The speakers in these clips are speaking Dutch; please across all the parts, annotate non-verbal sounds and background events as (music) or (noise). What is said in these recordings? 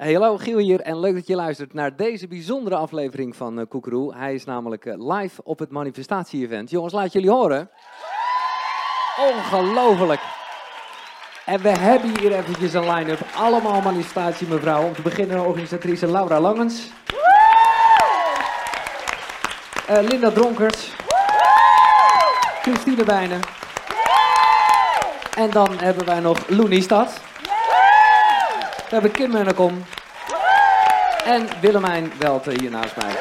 Hallo, Giel hier en leuk dat je luistert naar deze bijzondere aflevering van uh, Koekeroe. Hij is namelijk uh, live op het manifestatie-event. Jongens, laat jullie horen. Ongelooflijk. En we hebben hier eventjes een line-up. Allemaal manifestatie, mevrouw. Om te beginnen organisatrice Laura Langens. Uh, Linda Dronkers. Christine Bijnen. En dan hebben wij nog Loenie Stad. We hebben Kim Munnekom. En Willemijn Welte hier naast mij.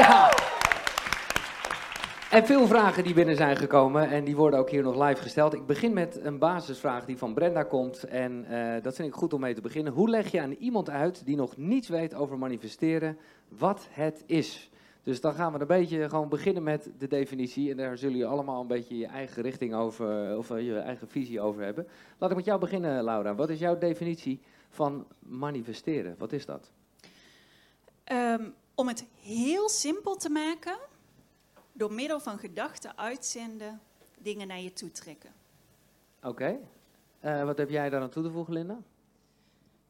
Ja! En veel vragen die binnen zijn gekomen en die worden ook hier nog live gesteld. Ik begin met een basisvraag die van Brenda komt en uh, dat vind ik goed om mee te beginnen. Hoe leg je aan iemand uit die nog niets weet over manifesteren wat het is? Dus dan gaan we een beetje gewoon beginnen met de definitie. En daar zullen jullie allemaal een beetje je eigen richting over, of je eigen visie over hebben. Laat ik met jou beginnen, Laura. Wat is jouw definitie van manifesteren? Wat is dat? Um, om het heel simpel te maken, door middel van gedachten uitzenden, dingen naar je toe trekken. Oké. Okay. Uh, wat heb jij daar aan toe te voegen, Linda?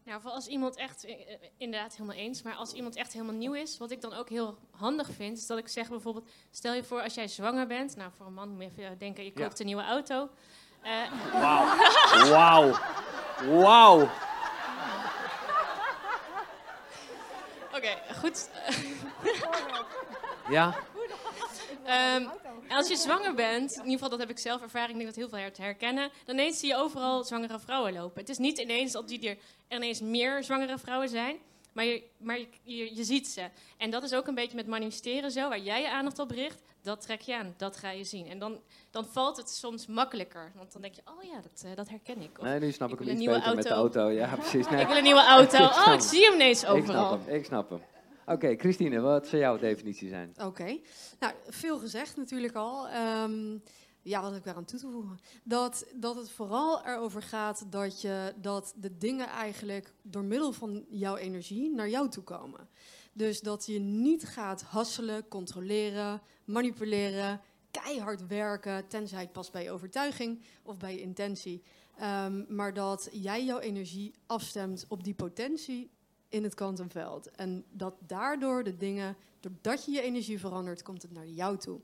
Nou, voor als iemand echt, eh, inderdaad helemaal eens, maar als iemand echt helemaal nieuw is, wat ik dan ook heel handig vind, is dat ik zeg bijvoorbeeld, stel je voor als jij zwanger bent, nou voor een man moet je even denken, je koopt ja. een nieuwe auto. Wauw, wauw, wauw. Okay, goed. (laughs) ja. Um, als je zwanger bent, in ieder geval dat heb ik zelf ervaring, ik denk dat heel veel her te herkennen, dan ineens zie je overal zwangere vrouwen lopen. Het is niet ineens dat die er ineens meer zwangere vrouwen zijn, maar, je, maar je, je, je, ziet ze. En dat is ook een beetje met manifesteren zo, waar jij je aandacht op richt, dat trek je aan, dat ga je zien. En dan, dan valt het soms makkelijker, want dan denk je, oh ja, dat, uh, dat herken ik. Of, nee, nu snap ik, ik hem iets beter auto. met de auto. Ja, precies. (laughs) Nee. Ik wil een nieuwe auto. (laughs) Oh, ik zie hem ineens overal. Ik snap hem, ik snap hem. Oké, okay, Christine, wat zou jouw definitie zijn? Oké, okay. nou, veel gezegd natuurlijk al. Um, ja, wat heb ik daaraan toe te voegen? Dat, dat het vooral erover gaat dat, je, dat de dingen eigenlijk door middel van jouw energie naar jou toe komen. Dus dat je niet gaat hasselen, controleren, manipuleren, keihard werken, tenzij het past bij je overtuiging of bij je intentie. Um, maar dat jij jouw energie afstemt op die potentie in het kwantumveld. En dat daardoor de dingen, doordat je je energie verandert, komt het naar jou toe.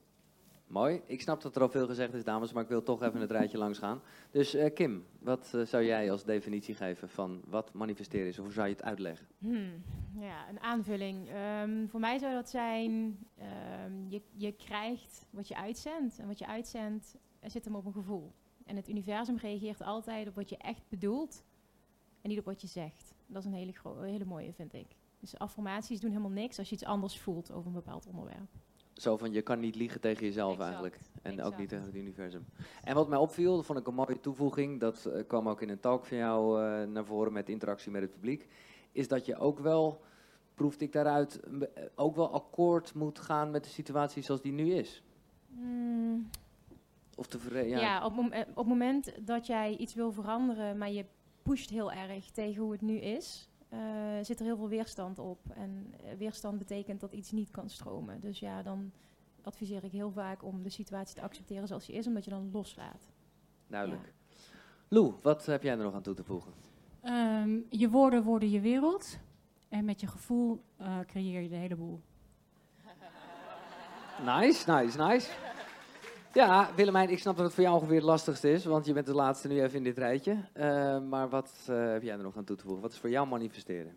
Mooi. Ik snap dat er al veel gezegd is, dames, maar ik wil toch even het rijtje langs gaan. Dus uh, Kim, wat uh, zou jij als definitie geven van wat manifesteren is? Of hoe zou je het uitleggen? Hmm, ja, een aanvulling. Um, voor mij zou dat zijn, um, je, je krijgt wat je uitzendt. En wat je uitzendt, zit hem op een gevoel. En het universum reageert altijd op wat je echt bedoelt en niet op wat je zegt. Dat is een hele, hele mooie, vind ik. Dus affirmaties doen helemaal niks als je iets anders voelt over een bepaald onderwerp. Zo van, je kan niet liegen tegen jezelf exact, eigenlijk. En exact. ook niet tegen het universum. En wat mij opviel, dat vond ik een mooie toevoeging, dat uh, kwam ook in een talk van jou uh, naar voren met interactie met het publiek, is dat je ook wel, proefde ik daaruit, ook wel akkoord moet gaan met de situatie zoals die nu is. Mm. Of tevreden, ja, ja op, mom op het moment dat jij iets wil veranderen, maar je pusht heel erg tegen hoe het nu is, uh, zit er heel veel weerstand op. En uh, weerstand betekent dat iets niet kan stromen. Dus ja, dan adviseer ik heel vaak om de situatie te accepteren zoals die is, omdat je dan loslaat. Duidelijk. Ja. Lou, wat heb jij er nog aan toe te voegen? Um, je woorden worden je wereld. En met je gevoel uh, creëer je de hele boel. Nice, nice, nice. Ja, Willemijn, ik snap dat het voor jou ongeveer het lastigste is, want je bent de laatste nu even in dit rijtje. Uh, maar wat uh, heb jij er nog aan toe te voegen? Wat is voor jou manifesteren?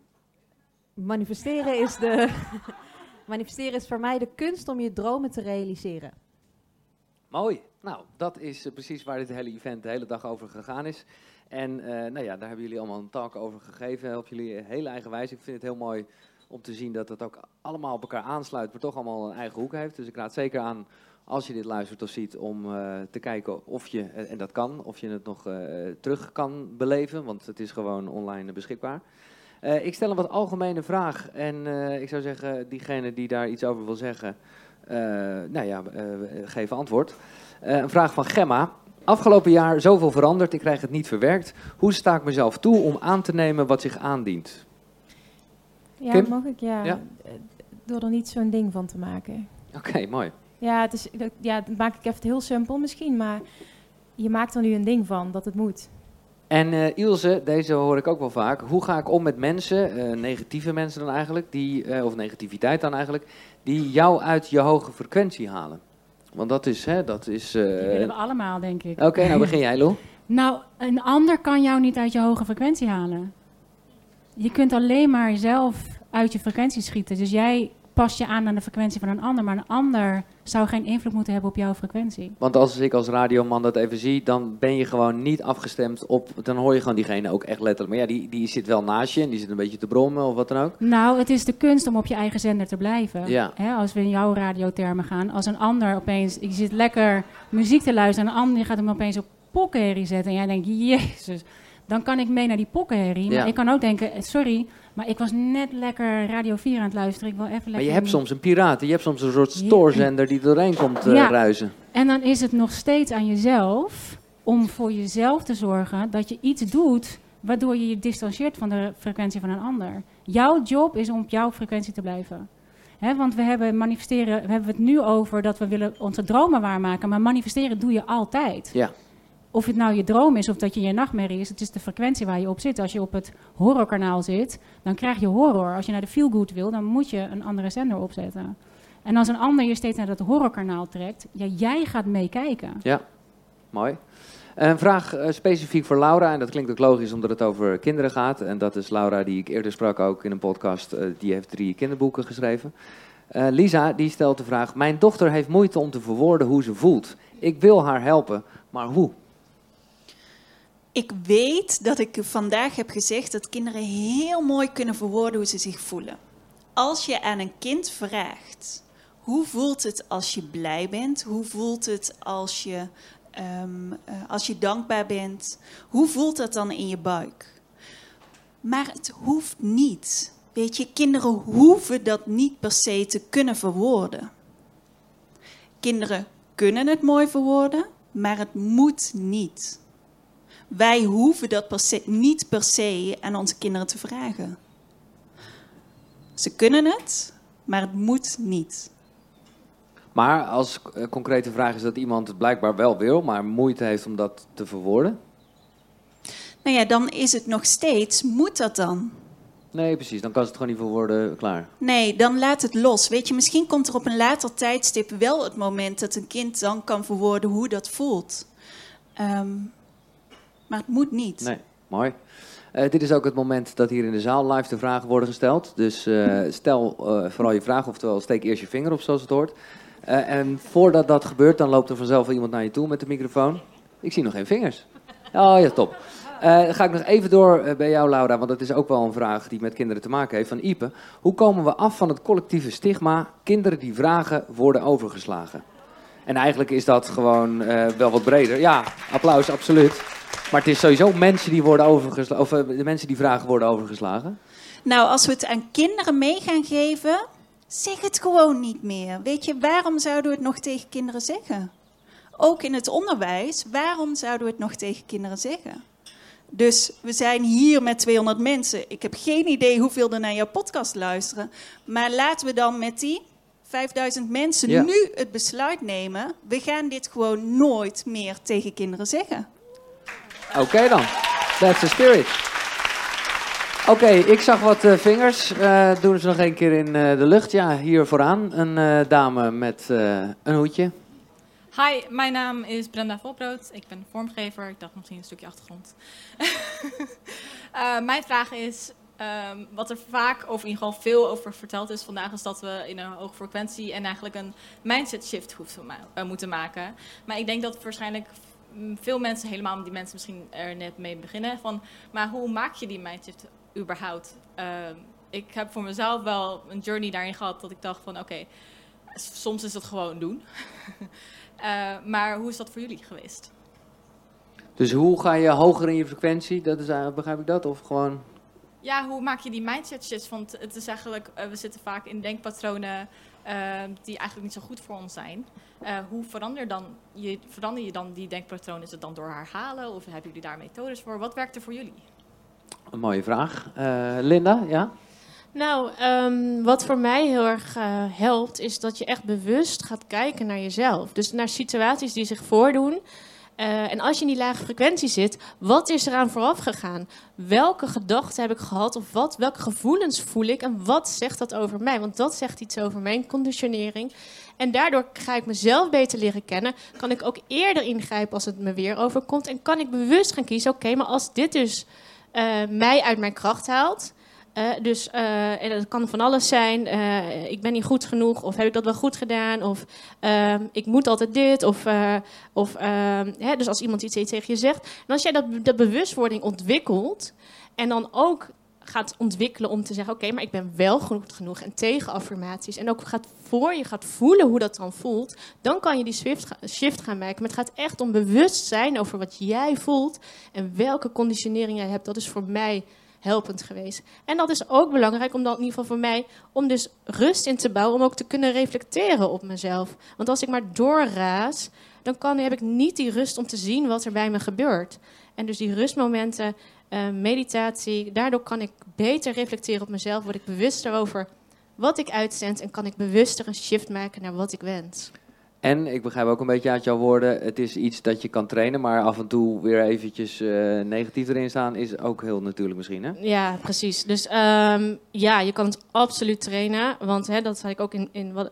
Manifesteren is, de (laughs) manifesteren is voor mij de kunst om je dromen te realiseren. Mooi. Nou, dat is uh, precies waar dit hele event de hele dag over gegaan is. En nou ja, daar hebben jullie allemaal een talk over gegeven op jullie hele eigen wijze. Ik vind het heel mooi om te zien dat het ook allemaal op elkaar aansluit, maar toch allemaal een eigen hoek heeft. Dus ik raad zeker aan als je dit luistert of ziet, om uh, te kijken of je, en dat kan, of je het nog terug kan beleven, want het is gewoon online beschikbaar. Ik stel een wat algemene vraag en ik zou zeggen, diegene die daar iets over wil zeggen, nou ja, geef antwoord. een vraag van Gemma. Afgelopen jaar zoveel veranderd, ik krijg het niet verwerkt. Hoe sta ik mezelf toe om aan te nemen wat zich aandient? Ja, Kim? mag ik? Ja. ja. Door er niet zo'n ding van te maken. Oké, okay, mooi. Ja, het is, ja, dat maak ik even heel simpel misschien, maar je maakt er nu een ding van dat het moet. En eh, Ilse, deze hoor ik ook wel vaak. Hoe ga ik om met mensen, eh, negatieve mensen dan eigenlijk, die, eh, of negativiteit dan eigenlijk, die jou uit je hoge frequentie halen? Want dat is, hè, dat is... eh, Die willen we allemaal, denk ik. Oké, nou begin jij, Lou. (laughs) Nou, een ander kan jou niet uit je hoge frequentie halen. Je kunt alleen maar zelf uit je frequentie schieten. Dus jij past je aan aan de frequentie van een ander, maar een ander zou geen invloed moeten hebben op jouw frequentie. Want als ik als radioman dat even zie, dan ben je gewoon niet afgestemd op... Dan hoor je gewoon diegene ook echt letterlijk. Maar ja, die, die zit wel naast je en die zit een beetje te brommen of wat dan ook. Nou, het is de kunst om op je eigen zender te blijven. Ja. Als we in jouw radiothermen gaan. Als een ander opeens, je zit lekker muziek te luisteren en een ander gaat hem opeens op pokkenherrie zetten. En jij denkt, jezus, dan kan ik mee naar die pokkenherrie. Ja. Maar ik kan ook denken, sorry, maar ik was net lekker Radio 4 aan het luisteren. Ik wil even lekker... Maar je hebt soms een piraat, je hebt soms een soort stoorzender die doorheen komt eh, Ja. ruizen. En dan is het nog steeds aan jezelf om voor jezelf te zorgen dat je iets doet waardoor je je distancieert van de frequentie van een ander. Jouw job is om op jouw frequentie te blijven. Want we hebben manifesteren, we hebben het nu over dat we willen onze dromen waarmaken, maar manifesteren doe je altijd. Ja. Of het nou je droom is of dat je je nachtmerrie is, het is de frequentie waar je op zit. Als je op het horrorkanaal zit, dan krijg je horror. Als je naar de feelgood wil, dan moet je een andere zender opzetten. En als een ander je steeds naar dat horrorkanaal trekt, ja, jij gaat meekijken. Mooi. Een vraag eh, specifiek voor Laura, en dat klinkt ook logisch omdat het over kinderen gaat. En dat is Laura, die ik eerder sprak ook in een podcast, eh, die heeft drie kinderboeken geschreven. Eh, Lisa, die stelt de vraag, mijn dochter heeft moeite om te verwoorden hoe ze voelt. Ik wil haar helpen, maar hoe? Ik weet dat ik vandaag heb gezegd dat kinderen heel mooi kunnen verwoorden hoe ze zich voelen. Als je aan een kind vraagt, hoe voelt het als je blij bent? Hoe voelt het als je, ehm, eh, als je dankbaar bent? Hoe voelt dat dan in je buik? Maar het hoeft niet. Weet je, kinderen hoeven dat niet per se te kunnen verwoorden. Kinderen kunnen het mooi verwoorden, maar het moet niet. Wij hoeven dat per se, niet per se aan onze kinderen te vragen. Ze kunnen het, maar het moet niet. Maar als eh, concrete vraag is dat iemand het blijkbaar wel wil, maar moeite heeft om dat te verwoorden? Nou ja, dan is het nog steeds, moet dat dan? Nee, precies, dan kan ze het gewoon niet verwoorden, klaar. Nee, dan laat het los. Weet je, misschien komt er op een later tijdstip wel het moment dat een kind dan kan verwoorden hoe dat voelt. Ehm, maar het moet niet. Nee, mooi. Eh, dit is ook het moment dat hier in de zaal live de vragen worden gesteld. Dus eh, stel eh, vooral je vraag, oftewel steek eerst je vinger op zoals het hoort. En voordat dat gebeurt, dan loopt er vanzelf iemand naar je toe met de microfoon. Ik zie nog geen vingers. Oh ja, top. Ga ik nog even door bij jou, Laura, want dat is ook wel een vraag die met kinderen te maken heeft, van Ipe. Hoe komen we af van het collectieve stigma, kinderen die vragen worden overgeslagen? En eigenlijk is dat gewoon eh, wel wat breder. Ja, applaus, absoluut. Maar het is sowieso mensen die worden overgeslagen, of eh, de mensen die vragen worden overgeslagen. Nou, als we het aan kinderen mee gaan geven, zeg het gewoon niet meer. Weet je, waarom zouden we het nog tegen kinderen zeggen? Ook in het onderwijs, waarom zouden we het nog tegen kinderen zeggen? Dus we zijn hier met 200 mensen. Ik heb geen idee hoeveel er naar jouw podcast luisteren. Maar laten we dan met die 5000 mensen Ja. nu het besluit nemen. We gaan dit gewoon nooit meer tegen kinderen zeggen. Oké dan, that's the spirit. Oké, ik zag wat eh, vingers. Eh, doen ze nog één keer in eh, de lucht. Ja, hier vooraan een eh, dame met eh, een hoedje. Hi, mijn naam is Brenda Volbrood. Ik ben vormgever. Ik dacht misschien een stukje achtergrond. (laughs) Eh, mijn vraag is, ehm, wat er vaak, of in ieder geval veel over verteld is vandaag, is dat we in een hoge frequentie en eigenlijk een mindset shift hoeven ma- eh, moeten maken. Maar ik denk dat waarschijnlijk mm, veel mensen, helemaal die mensen misschien er net mee beginnen, van, maar hoe maak je die mindset überhaupt? Ehm, ik heb voor mezelf wel een journey daarin gehad dat ik dacht van, oké, soms is het gewoon doen. (laughs) Eh, maar hoe is dat voor jullie geweest? Dus hoe ga je hoger in je frequentie? Dat is, begrijp ik dat? Of gewoon... Ja, hoe maak je die mindset shifts? Want het is eigenlijk, eh, we zitten vaak in denkpatronen eh, die eigenlijk niet zo goed voor ons zijn. Eh, hoe verander, dan, je, verander je dan die denkpatronen? Is het dan door herhalen of hebben jullie daar methodes voor? Wat werkt er voor jullie? Een mooie vraag. Eh, Linda, ja? Nou, ehm, wat voor mij heel erg helpt, is dat je echt bewust gaat kijken naar jezelf. Dus naar situaties die zich voordoen. Eh, en als je in die lage frequentie zit, wat is eraan vooraf gegaan? Welke gedachten heb ik gehad of wat, welke gevoelens voel ik en wat zegt dat over mij? Want dat zegt iets over mijn conditionering. En daardoor ga ik mezelf beter leren kennen. Kan ik ook eerder ingrijpen als het me weer overkomt. En kan ik bewust gaan kiezen, oké, maar als dit dus eh, mij uit mijn kracht haalt uh, dus uh, dat kan van alles zijn. Uh, ik ben niet goed genoeg, of heb ik dat wel goed gedaan, of ehm, ik moet altijd dit. Of, of ehm, hè, dus als iemand iets tegen je zegt. En als jij dat, dat bewustwording ontwikkelt en dan ook gaat ontwikkelen om te zeggen: Oké, maar ik ben wel goed genoeg. En tegen affirmaties. En ook gaat voor je gaat voelen hoe dat dan voelt. Dan kan je die shift, shift gaan maken. Maar het gaat echt om bewust zijn over wat jij voelt. En welke conditionering jij hebt. Dat is voor mij helpend geweest. En dat is ook belangrijk, omdat in ieder geval voor mij, om dus rust in te bouwen, om ook te kunnen reflecteren op mezelf. Want als ik maar doorraas, dan kan, heb ik niet die rust om te zien wat er bij me gebeurt. En dus die rustmomenten, uh, meditatie, daardoor kan ik beter reflecteren op mezelf, word ik bewuster over wat ik uitzend en kan ik bewuster een shift maken naar wat ik wens. En ik begrijp ook een beetje uit jouw woorden, het is iets dat je kan trainen, maar af en toe weer eventjes uh, negatief erin staan is ook heel natuurlijk misschien, hè? Ja, precies. Dus um, ja, je kan het absoluut trainen, want hè, dat zei ik ook in, in wat...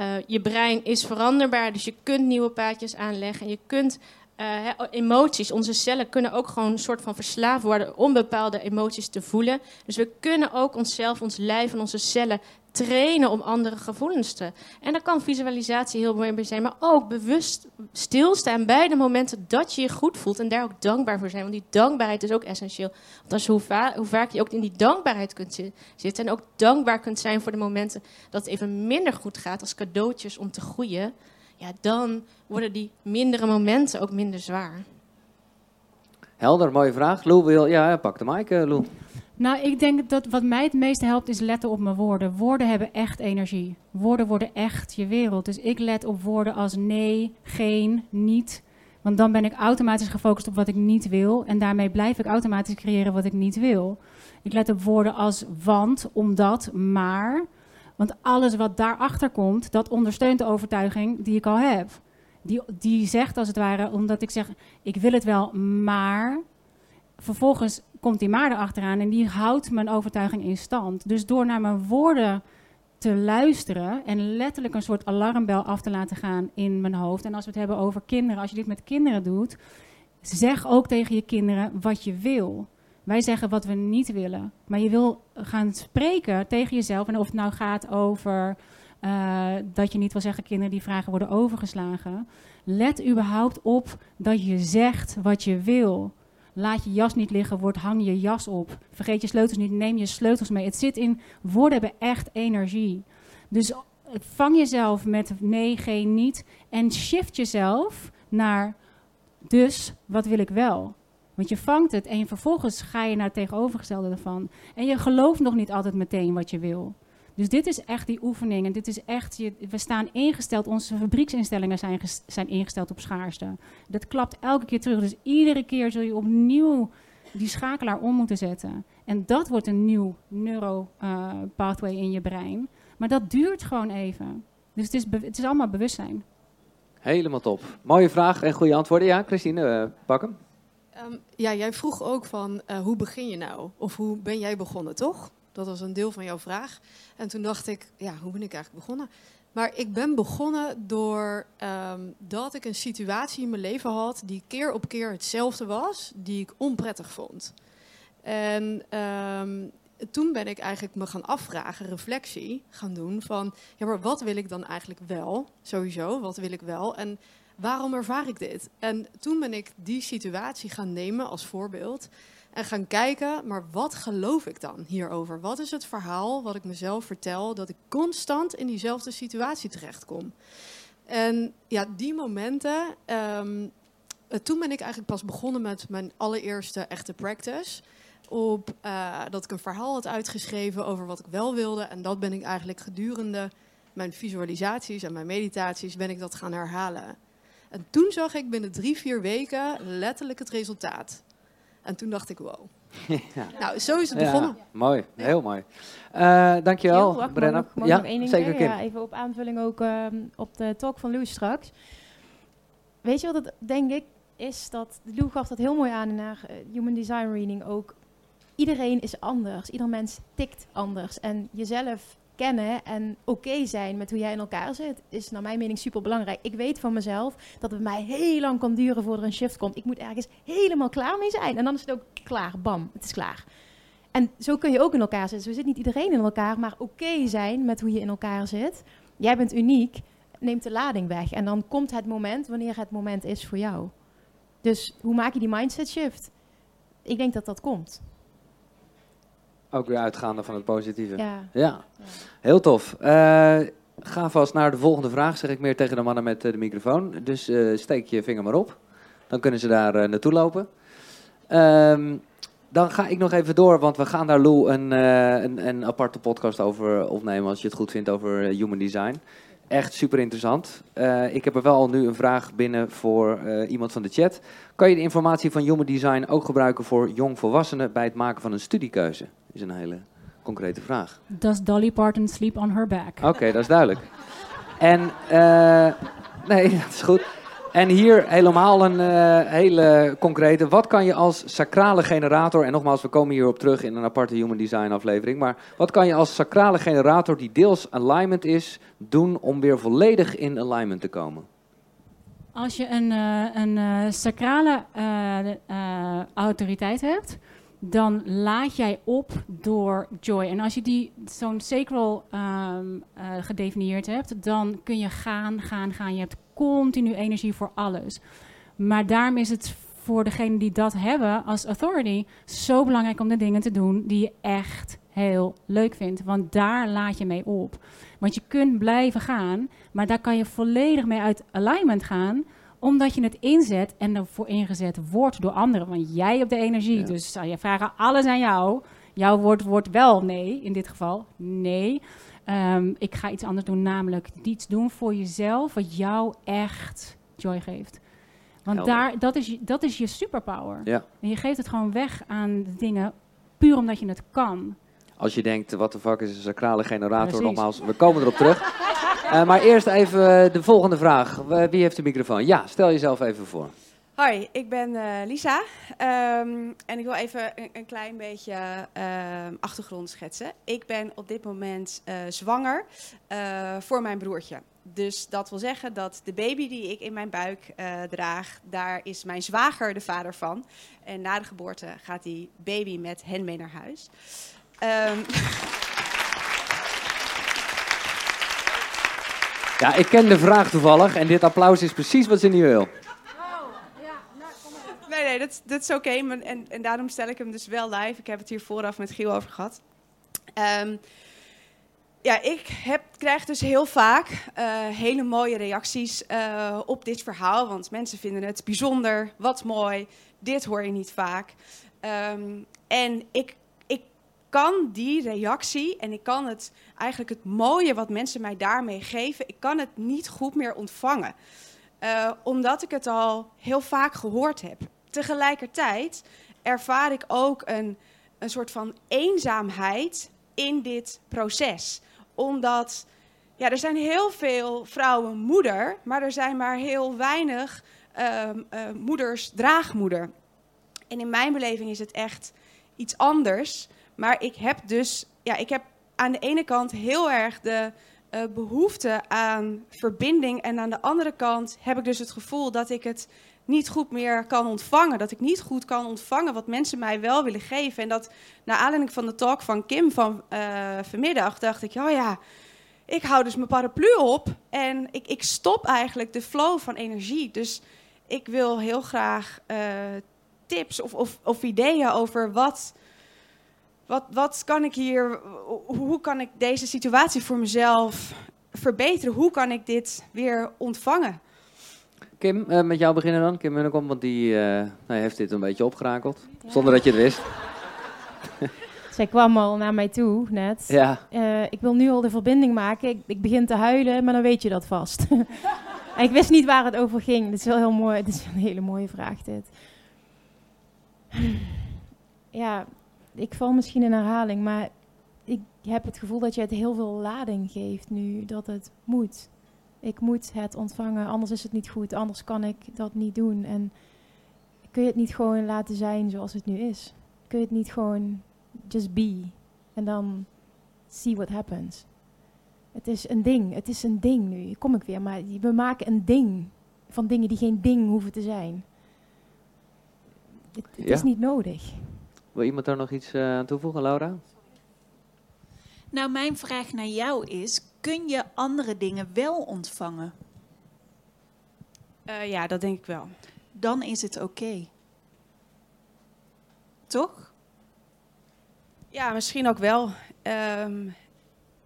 Uh, je brein is veranderbaar, dus je kunt nieuwe paadjes aanleggen en je kunt uh, emoties, onze cellen kunnen ook gewoon een soort van verslaafd worden om bepaalde emoties te voelen. Dus we kunnen ook onszelf, ons lijf en onze cellen trainen om andere gevoelens te. En daar kan visualisatie heel mooi bij zijn, maar ook bewust stilstaan bij de momenten dat je je goed voelt en daar ook dankbaar voor zijn. Want die dankbaarheid is ook essentieel. Want als hoe, hoe vaak je ook in die dankbaarheid kunt zitten en ook dankbaar kunt zijn voor de momenten dat het even minder goed gaat als cadeautjes om te groeien, ja, dan worden die mindere momenten ook minder zwaar. Helder, mooie vraag. Lou wil, ja, pak de mic, uh, Lou. Nou, ik denk dat wat mij het meeste helpt is letten op mijn woorden. Woorden hebben echt energie. Woorden worden echt je wereld. Dus ik let op woorden als nee, geen, niet. Want dan ben ik automatisch gefocust op wat ik niet wil. En daarmee blijf ik automatisch creëren wat ik niet wil. Ik let op woorden als want, omdat, maar. Want alles wat daarachter komt, dat ondersteunt de overtuiging die ik al heb. Die, die zegt als het ware, omdat ik zeg, ik wil het wel, maar vervolgens komt die maar erachteraan en die houdt mijn overtuiging in stand. Dus door naar mijn woorden te luisteren en letterlijk een soort alarmbel af te laten gaan in mijn hoofd. En als we het hebben over kinderen, als je dit met kinderen doet, zeg ook tegen je kinderen wat je wil. Wij zeggen wat we niet willen. Maar je wil gaan spreken tegen jezelf. En of het nou gaat over uh, dat je niet wil zeggen kinderen die vragen worden overgeslagen. Let überhaupt op dat je zegt wat je wil. Laat je jas niet liggen, word, hang je jas op. Vergeet je sleutels niet, neem je sleutels mee. Het zit in, woorden hebben echt energie. Dus vang jezelf met nee, geen, niet. En shift jezelf naar, dus, wat wil ik wel? Want je vangt het en vervolgens ga je naar het tegenovergestelde ervan. En je gelooft nog niet altijd meteen wat je wil. Dus dit is echt die oefening. En dit is echt, je, we staan ingesteld, onze fabrieksinstellingen zijn, zijn ingesteld op schaarste. Dat klapt elke keer terug. Dus iedere keer zul je opnieuw die schakelaar om moeten zetten. En dat wordt een nieuw neuro uh, pathway in je brein. Maar dat duurt gewoon even. Dus het is, het is allemaal bewustzijn. Helemaal top. Mooie vraag en goede antwoorden. Ja, Christine, uh, pak hem. Um, ja, jij vroeg ook van uh, hoe begin je nou? Of hoe ben jij begonnen, toch? Dat was een deel van jouw vraag. En toen dacht ik, ja, hoe ben ik eigenlijk begonnen? Maar ik ben begonnen door um, dat ik een situatie in mijn leven had die keer op keer hetzelfde was, die ik onprettig vond. En um, toen ben ik eigenlijk me gaan afvragen, reflectie gaan doen van, ja, maar wat wil ik dan eigenlijk wel? Sowieso, wat wil ik wel? En waarom ervaar ik dit? En toen ben ik die situatie gaan nemen als voorbeeld. En gaan kijken, maar wat geloof ik dan hierover? Wat is het verhaal wat ik mezelf vertel dat ik constant in diezelfde situatie terechtkom? En ja, die momenten. Um, toen ben ik eigenlijk pas begonnen met mijn allereerste echte practice. Op uh, dat ik een verhaal had uitgeschreven over wat ik wel wilde. En dat ben ik eigenlijk gedurende mijn visualisaties en mijn meditaties ben ik dat gaan herhalen. En toen zag ik binnen drie, vier weken letterlijk het resultaat. En toen dacht ik, wow. (laughs) ja. Nou, zo is het begonnen. Ja, mooi, heel mooi. Uh, dankjewel, Heel, Brenna. Mag, mag ja, nog één ding zeker, ja, even op aanvulling ook uh, op de talk van Louis straks. Weet je wat het, denk ik, is dat, Lou gaf dat heel mooi aan in haar eh, Human Design Reading ook. Iedereen is anders. Ieder mens tikt anders. En jezelf en oké zijn met hoe jij in elkaar zit, is naar mijn mening super belangrijk. Ik weet van mezelf dat het mij heel lang kan duren voordat er een shift komt. Ik moet ergens helemaal klaar mee zijn. En dan is het ook klaar. Bam, het is klaar. En zo kun je ook in elkaar zitten. Zo zit niet iedereen in elkaar, maar oké zijn met hoe je in elkaar zit. Jij bent uniek, neemt de lading weg. En dan komt het moment wanneer het moment is voor jou. Dus hoe maak je die mindset shift? Ik denk dat dat komt. Ook weer uitgaande van het positieve. Ja. Ja, heel tof. Eh, ga vast naar de volgende vraag, zeg ik meer tegen de mannen met eh, de microfoon. Dus eh, steek je vinger maar op. Dan kunnen ze daar naartoe lopen. Ehm, dan ga ik nog even door, want we gaan daar Lou een, een, een aparte podcast over opnemen als je het goed vindt over human design. Echt super interessant. Ik heb er wel al nu een vraag binnen voor iemand van de chat. Kan je de informatie van human design ook gebruiken voor jongvolwassenen bij het maken van een studiekeuze? Is een hele concrete vraag. Does Dolly Parton sleep on her back? Oké, dat is duidelijk. En, eh, nee, (laughs) dat is goed. En hier helemaal een eh, hele concrete. Wat kan je als sacrale generator, en nogmaals, we komen hierop terug in een aparte Human Design aflevering, maar wat kan je als sacrale generator die deels alignment is, doen om weer volledig in alignment te komen? Als je een, eh, een sacrale autoriteit hebt, dan laat jij op door joy. En als je die zo'n sacral ehm, eh, gedefinieerd hebt, dan kun je gaan, gaan, gaan. Je hebt continu energie voor alles. Maar daarom is het voor degenen die dat hebben als authority zo belangrijk om de dingen te doen die je echt heel leuk vindt. Want daar laat je mee op. Want je kunt blijven gaan, maar daar kan je volledig mee uit alignment gaan omdat je het inzet en ervoor ingezet wordt door anderen. Want jij hebt de energie. Ja. Dus zou je vragen alles aan jou. Jouw woord wordt wel nee, in dit geval. Nee. Ehm, ik ga iets anders doen, namelijk iets doen voor jezelf wat jou echt joy geeft. Want Helder. daar, dat, is, je- dat is je superpower. Ja. En je geeft het gewoon weg aan de dingen puur omdat je het kan. Als je denkt, wat de fuck is een sacrale generator? Precies. Nogmaals, we komen erop terug. (laughs) Eh, maar eerst even eh, de volgende vraag. Wie heeft de microfoon? Ja, stel jezelf even voor. Hoi, ik ben eh, Lisa. Ehm, en ik wil even een, klein beetje ehm, achtergrond schetsen. Ik ben op dit moment zwanger voor mijn broertje. Dus dat wil zeggen dat de baby die ik in mijn buik draag, daar is mijn zwager de vader van. En na de geboorte gaat die baby met hen mee naar huis. Ehm, (laughs) Ja, ik ken de vraag toevallig en dit applaus is precies wat ze niet wil. Nee, nee, dat, dat is oké. en, en daarom stel ik hem dus wel live. Ik heb het hier vooraf met Giel over gehad. Ehm, ja, ik heb, krijg dus heel vaak eh, hele mooie reacties eh, op dit verhaal. Want mensen vinden het bijzonder, wat mooi. Dit hoor je niet vaak. Ehm, en ik kan die reactie en ik kan het eigenlijk het mooie wat mensen mij daarmee geven, ik kan het niet goed meer ontvangen. Eh, omdat ik het al heel vaak gehoord heb. Tegelijkertijd ervaar ik ook een, een soort van eenzaamheid in dit proces. Omdat ja, er zijn heel veel vrouwen moeder, maar er zijn maar heel weinig ehm, eh, moeders draagmoeder. En in mijn beleving is het echt iets anders. Maar ik heb dus, ja, ik heb aan de ene kant heel erg de eh, behoefte aan verbinding. En aan de andere kant heb ik dus het gevoel dat ik het niet goed meer kan ontvangen. Dat ik niet goed kan ontvangen wat mensen mij wel willen geven. En dat naar aanleiding van de talk van Kim van eh, vanmiddag dacht ik, oh ja, ik hou dus mijn paraplu op. En ik, ik stop eigenlijk de flow van energie. Dus ik wil heel graag eh, tips of, of, of ideeën over wat, wat, wat kan ik hier, hoe kan ik deze situatie voor mezelf verbeteren? Hoe kan ik dit weer ontvangen? Kim, eh, met jou beginnen dan. Kim Munnekom, want die eh, nou, heeft dit een beetje opgerakeld. Zonder dat je het wist. (laughs) Zij kwam al naar mij toe net. Ja, Eh, ik wil nu al de verbinding maken. Ik, ik begin te huilen, maar dan weet je dat vast. en (laughs) ik wist niet waar het over ging. Dit is wel heel mooi. Dit is een hele mooie vraag, dit. ja, ik val misschien in herhaling, maar ik heb het gevoel dat je het heel veel lading geeft nu. Dat het moet. Ik moet het ontvangen, anders is het niet goed. Anders kan ik dat niet doen. En kun je het niet gewoon laten zijn zoals het nu is? Kun je het niet gewoon just be en dan see what happens? Het is een ding, het is een ding nu. Kom ik weer, maar we maken een ding van dingen die geen ding hoeven te zijn. Het, het Ja. is niet nodig. Wil iemand daar nog iets eh, aan toevoegen, Laura? Nou, mijn vraag naar jou is: kun je andere dingen wel ontvangen? Eh, ja, dat denk ik wel. Dan is het oké. Toch? Ja, misschien ook wel. Ehm,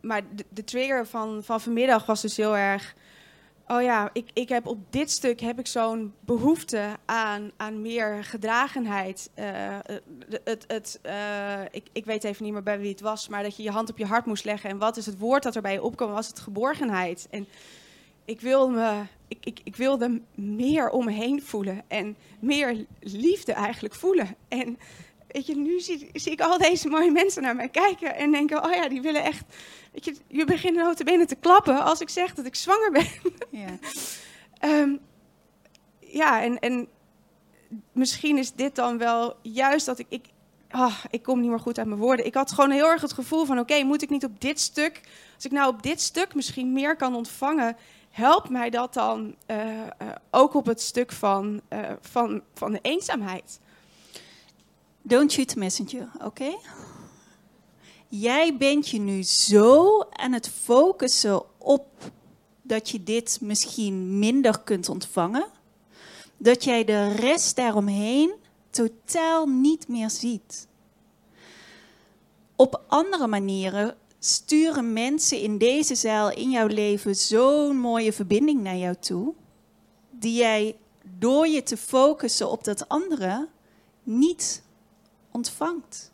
maar de, de trigger van, van vanmiddag was dus heel erg... Oh ja, ik, ik heb op dit stuk heb ik zo'n behoefte aan, aan meer gedragenheid. Eh, eh, het, het, eh, ik, ik weet even niet meer bij wie het was, maar dat je je hand op je hart moest leggen. En wat is het woord dat erbij opkwam? Was het geborgenheid. En ik wilde, me, ik, ik, ik wilde meer om me heen voelen. En meer liefde eigenlijk voelen. En weet je, nu zie, zie ik al deze mooie mensen naar mij kijken en denken, oh ja, die willen echt, weet je, je begint notabene te klappen als ik zeg dat ik zwanger ben. Ja. (laughs) Ehm, ja, en, en misschien is dit dan wel juist dat ik, ik, ah, ik kom niet meer goed uit mijn woorden. Ik had gewoon heel erg het gevoel van, oké, moet ik niet op dit stuk, als ik nou op dit stuk misschien meer kan ontvangen, helpt mij dat dan eh, eh, ook op het stuk van, eh, van, van de eenzaamheid. Don't shoot the messenger, oké? Jij bent je nu zo aan het focussen op dat je dit misschien minder kunt ontvangen, dat jij de rest daaromheen totaal niet meer ziet. Op andere manieren sturen mensen in deze zaal in jouw leven zo'n mooie verbinding naar jou toe, die jij door je te focussen op dat andere niet ontvangt.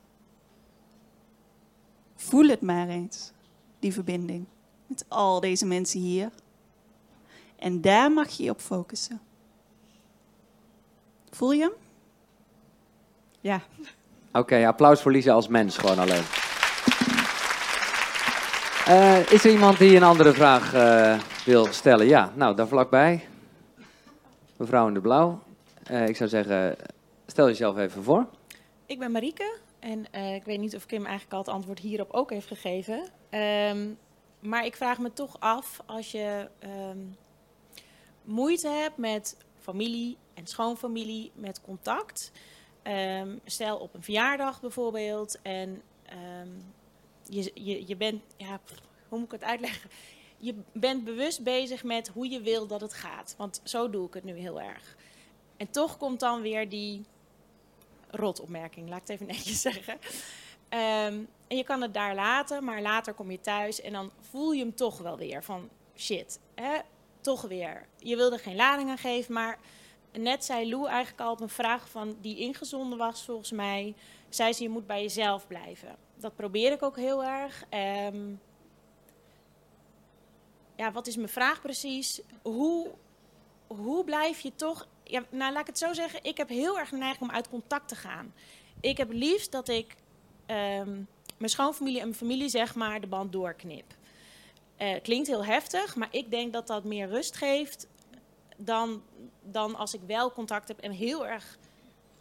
Voel het maar eens, die verbinding met al deze mensen hier. En daar mag je je op focussen. Voel je hem? Ja. Oké, applaus voor Lisa als mens gewoon alleen. Eh, is er iemand die een andere vraag eh, wil stellen? Ja, nou, daar vlakbij. Mevrouw in de blauw. Eh, ik zou zeggen, stel jezelf even voor. Ik ben Marieke en eh, ik weet niet of Kim eigenlijk al het antwoord hierop ook heeft gegeven. Ehm, maar ik vraag me toch af, als je ehm, moeite hebt met familie en schoonfamilie, met contact. ehm, stel op een verjaardag bijvoorbeeld en je, je, je bent, ja, hoe moet ik het uitleggen? Je bent bewust bezig met hoe je wil dat het gaat. Want zo doe ik het nu heel erg. En toch komt dan weer die rotopmerking, laat ik het even netjes (laughs) zeggen. Ehm, en je kan het daar laten, maar later kom je thuis en dan voel je hem toch wel weer van shit, hè, toch weer. Je wilde geen lading aan geven, maar net zei Lou eigenlijk al op een vraag van die ingezonden was volgens mij, zei ze je moet bij jezelf blijven. Dat probeer ik ook heel erg. Ehm, ja, wat is mijn vraag precies? Hoe, hoe blijf je toch. Ja, nou, laat ik het zo zeggen. Ik heb heel erg de neiging om uit contact te gaan. Ik heb liefst dat ik ehm, mijn schoonfamilie en mijn familie, zeg maar, de band doorknip. Eh, klinkt heel heftig, maar ik denk dat dat meer rust geeft dan, dan als ik wel contact heb en heel erg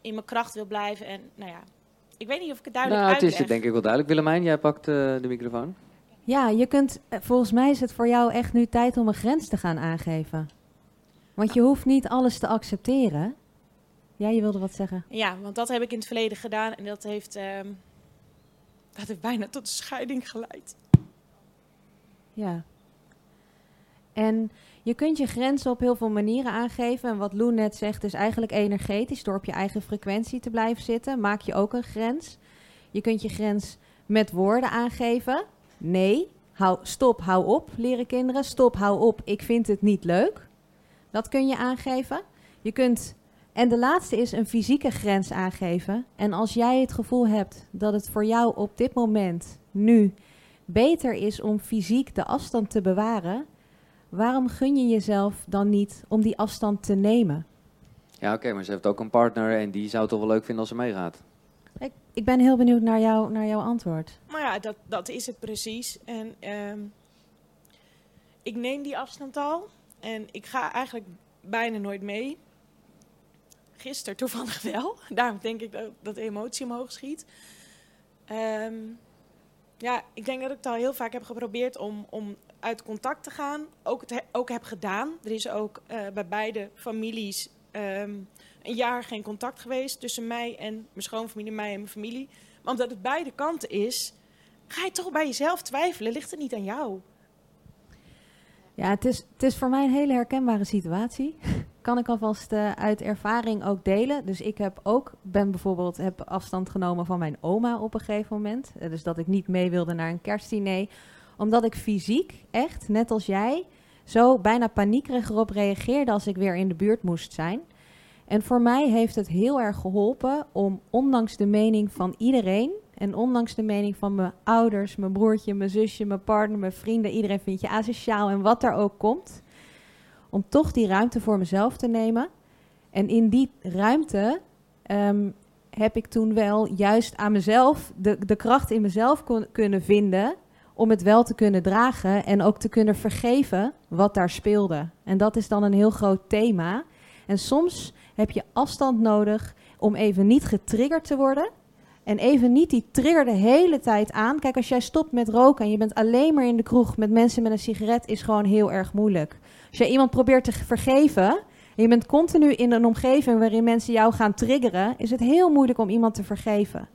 in mijn kracht wil blijven. En nou ja, ik weet niet of ik het duidelijk nou, het is denk ik wel duidelijk. Willemijn, jij pakt eh, de microfoon. Ja, je kunt, eh, volgens mij is het voor jou echt nu tijd om een grens te gaan aangeven. Want je hoeft niet alles te accepteren. Ja, je wilde wat zeggen. Ja, want dat heb ik in het verleden gedaan en dat heeft, ehm, dat heeft bijna tot scheiding geleid. Ja. En je kunt je grenzen op heel veel manieren aangeven. En wat Lou net zegt is eigenlijk energetisch. Door op je eigen frequentie te blijven zitten, maak je ook een grens. Je kunt je grens met woorden aangeven. Nee, hou, stop, hou op, leren kinderen. Stop, hou op, ik vind het niet leuk. Dat kun je aangeven. Je kunt, en de laatste is een fysieke grens aangeven. En als jij het gevoel hebt dat het voor jou op dit moment, nu, beter is om fysiek de afstand te bewaren, waarom gun je jezelf dan niet om die afstand te nemen? Ja, oké, maar ze heeft ook een partner en die zou het toch wel leuk vinden als ze meegaat. Ik, ik ben heel benieuwd naar, jou, naar jouw antwoord. Maar ja, dat, dat is het precies. En ehm, ik neem die afstand al. En ik ga eigenlijk bijna nooit mee. gisteren toevallig (laughs) wel. Daarom denk ik dat, dat de emotie omhoog schiet. Ehm, ja, ik denk dat ik het al heel vaak heb geprobeerd om, om uit contact te gaan. Ook, het he- ook heb gedaan. Er is ook eh, bij beide families ehm, een jaar geen contact geweest tussen mij en mijn schoonfamilie, mij en mijn familie. Maar omdat het beide kanten is, ga je toch bij jezelf twijfelen. Ligt het niet aan jou? Ja, het is, het is voor mij een hele herkenbare situatie. (laughs) Kan ik alvast eh, uit ervaring ook delen. Dus ik heb ook, ben bijvoorbeeld, heb afstand genomen van mijn oma op een gegeven moment. Eh, dus dat ik niet mee wilde naar een kerstdiner. Omdat ik fysiek, echt, net als jij, zo bijna paniekerig erop reageerde als ik weer in de buurt moest zijn. En voor mij heeft het heel erg geholpen om, ondanks de mening van iedereen, en ondanks de mening van mijn ouders, mijn broertje, mijn zusje, mijn partner, mijn vrienden, iedereen vindt je asociaal en wat er ook komt, om toch die ruimte voor mezelf te nemen. En in die ruimte ehm, heb ik toen wel juist aan mezelf de, de kracht in mezelf kunnen vinden om het wel te kunnen dragen en ook te kunnen vergeven wat daar speelde. En dat is dan een heel groot thema. En soms heb je afstand nodig om even niet getriggerd te worden. En even niet die trigger de hele tijd aan. Kijk, als jij stopt met roken en je bent alleen maar in de kroeg met mensen met een sigaret, is gewoon heel erg moeilijk. Als jij iemand probeert te vergeven en je bent continu in een omgeving waarin mensen jou gaan triggeren, is het heel moeilijk om iemand te vergeven.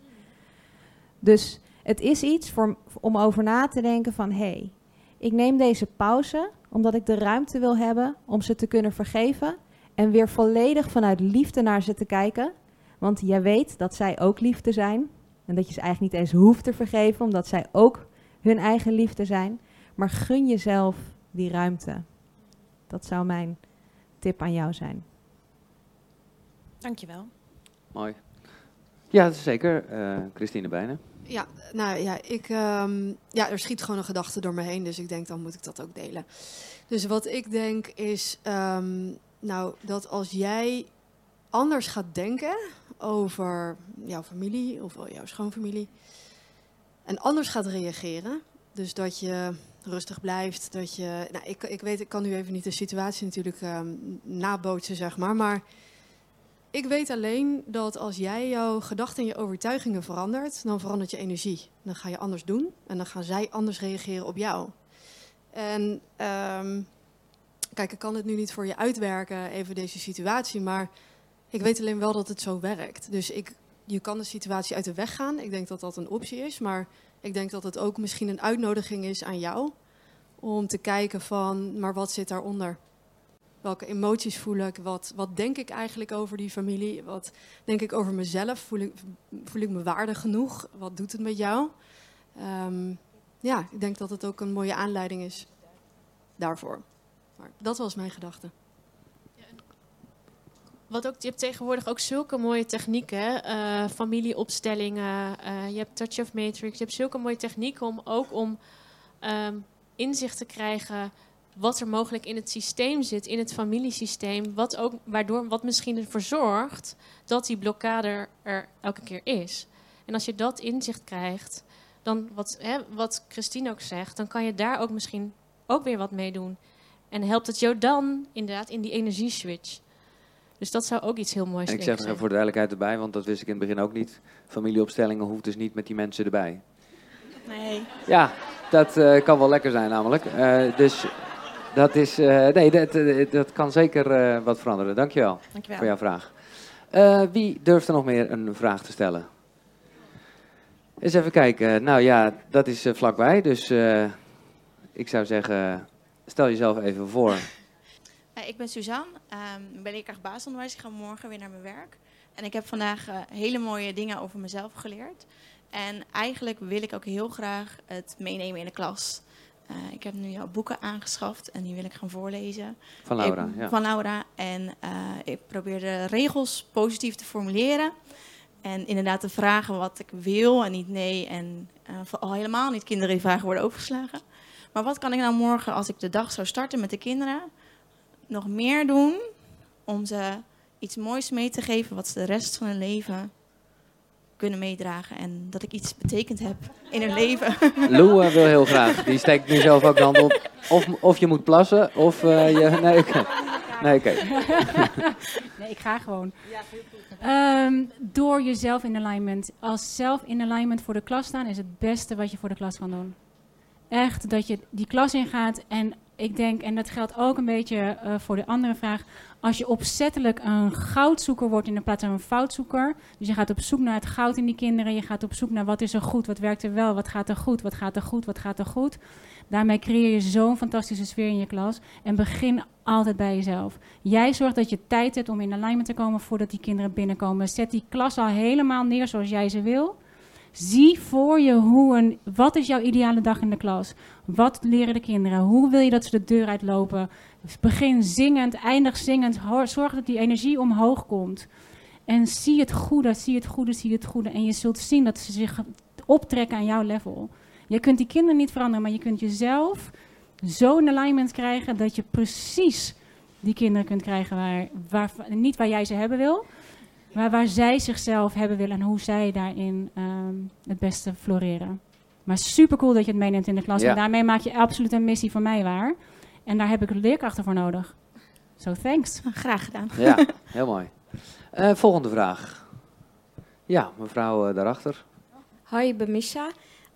Dus het is iets voor, om over na te denken van, hé, hey, ik neem deze pauze omdat ik de ruimte wil hebben om ze te kunnen vergeven en weer volledig vanuit liefde naar ze te kijken. Want jij weet dat zij ook liefde zijn. En dat je ze eigenlijk niet eens hoeft te vergeven, omdat zij ook hun eigen liefde zijn. Maar gun jezelf die ruimte. Dat zou mijn tip aan jou zijn. Dankjewel. Mooi. Ja, dat is zeker. eh Christine Bijnen. Ja, nou ja, ik, ehm, ja, er schiet gewoon een gedachte door me heen, dus ik denk dan moet ik dat ook delen. Dus wat ik denk is, ehm, nou, dat als jij anders gaat denken over jouw familie of jouw schoonfamilie en anders gaat reageren, dus dat je rustig blijft, dat je, nou, ik, ik weet, ik kan nu even niet de situatie natuurlijk ehm, nabootsen, zeg maar, maar ik weet alleen dat als jij jouw gedachten en je overtuigingen verandert, dan verandert je energie. Dan ga je anders doen en dan gaan zij anders reageren op jou. En ehm, kijk, ik kan het nu niet voor je uitwerken, even deze situatie, maar ik weet alleen wel dat het zo werkt. Dus ik, je kan de situatie uit de weg gaan. Ik denk dat dat een optie is, maar ik denk dat het ook misschien een uitnodiging is aan jou om te kijken van, maar wat zit daaronder? Welke emoties voel ik? Wat, wat denk ik eigenlijk over die familie? Wat denk ik over mezelf? Voel ik, me waardig genoeg? Wat doet het met jou? Ehm, ja, ik denk dat het ook een mooie aanleiding is daarvoor. Maar dat was mijn gedachte. Wat ook, je hebt tegenwoordig ook zulke mooie technieken, eh, familieopstellingen, eh, je hebt Touch of Matrix, je hebt zulke mooie technieken om ook om ehm, inzicht te krijgen wat er mogelijk in het systeem zit, in het familiesysteem, wat ook, waardoor, wat misschien ervoor zorgt dat die blokkade er elke keer is. En als je dat inzicht krijgt, dan wat, hè, wat Christine ook zegt, dan kan je daar ook misschien ook weer wat mee doen. En helpt het jou dan inderdaad in die energieswitch. Dus dat zou ook iets heel moois En ik zeg er zijn. voor de duidelijkheid erbij, want dat wist ik in het begin ook niet. Familieopstellingen hoeft dus niet met die mensen erbij. Nee. Ja, dat eh, kan wel lekker zijn namelijk. Eh, dus dat is, eh, nee, dat, dat kan zeker eh, wat veranderen. Dankjewel, Dankjewel. voor jouw vraag. Eh, wie durft er nog meer een vraag te stellen? Eens even kijken. Nou ja, dat is vlakbij, dus eh, ik zou zeggen, stel jezelf even voor. Eh, ik ben Suzanne, Ehm, ik ben leerkracht basisonderwijs. Ik ga morgen weer naar mijn werk. En ik heb vandaag eh, hele mooie dingen over mezelf geleerd. En eigenlijk wil ik ook heel graag het meenemen in de klas. Eh, ik heb nu jouw boeken aangeschaft en die wil ik gaan voorlezen. Van Laura, Ik- ja. Van Laura. En ik probeer de regels positief te formuleren. En inderdaad te vragen wat ik wil en niet nee. En vooral helemaal niet kinderen die vragen worden overgeslagen. Maar wat kan ik nou morgen, als ik de dag zou starten met de kinderen, nog meer doen om ze iets moois mee te geven wat ze de rest van hun leven kunnen meedragen. En dat ik iets betekend heb in hun leven. (laughs) Lou eh, wil heel graag. Die steekt nu zelf ook de hand op. Of, of je moet plassen, of eh, je... (laughs) Nee, oké. Nee, oké. (laughs) nee, ik ga gewoon. Ehm, door jezelf in alignment. Als zelf in alignment voor de klas staan is het beste wat je voor de klas kan doen. Echt, dat je die klas ingaat en ik denk, en dat geldt ook een beetje eh, voor de andere vraag, als je opzettelijk een goudzoeker wordt in plaats van een foutzoeker, dus je gaat op zoek naar het goud in die kinderen, je gaat op zoek naar wat is er goed, wat werkt er wel, wat gaat er goed, wat gaat er goed, wat gaat er goed. Daarmee creëer je zo'n fantastische sfeer in je klas en begin altijd bij jezelf. Jij zorgt dat je tijd hebt om in alignment te komen voordat die kinderen binnenkomen. Zet die klas al helemaal neer zoals jij ze wil. Zie voor je hoe een, wat is jouw ideale dag in de klas? Wat leren de kinderen? Hoe wil je dat ze de deur uitlopen? Begin zingend, eindig zingend. Zorg dat die energie omhoog komt. En zie het goede, zie het goede, zie het goede. En je zult zien dat ze zich optrekken aan jouw level. Je kunt die kinderen niet veranderen, maar je kunt jezelf zo in alignment krijgen dat je precies die kinderen kunt krijgen waar, waar, niet waar jij ze hebben wil, maar waar zij zichzelf hebben willen en hoe zij daarin ehm, het beste floreren. Maar super cool dat je het meeneemt in de klas. En daarmee maak je absoluut een missie van mij waar. En daar heb ik leerkrachten voor nodig. So thanks. (laughs) Graag gedaan. Ja, heel mooi. Uh, volgende vraag. Ja, mevrouw uh, daarachter. Hoi, ik ben Misha.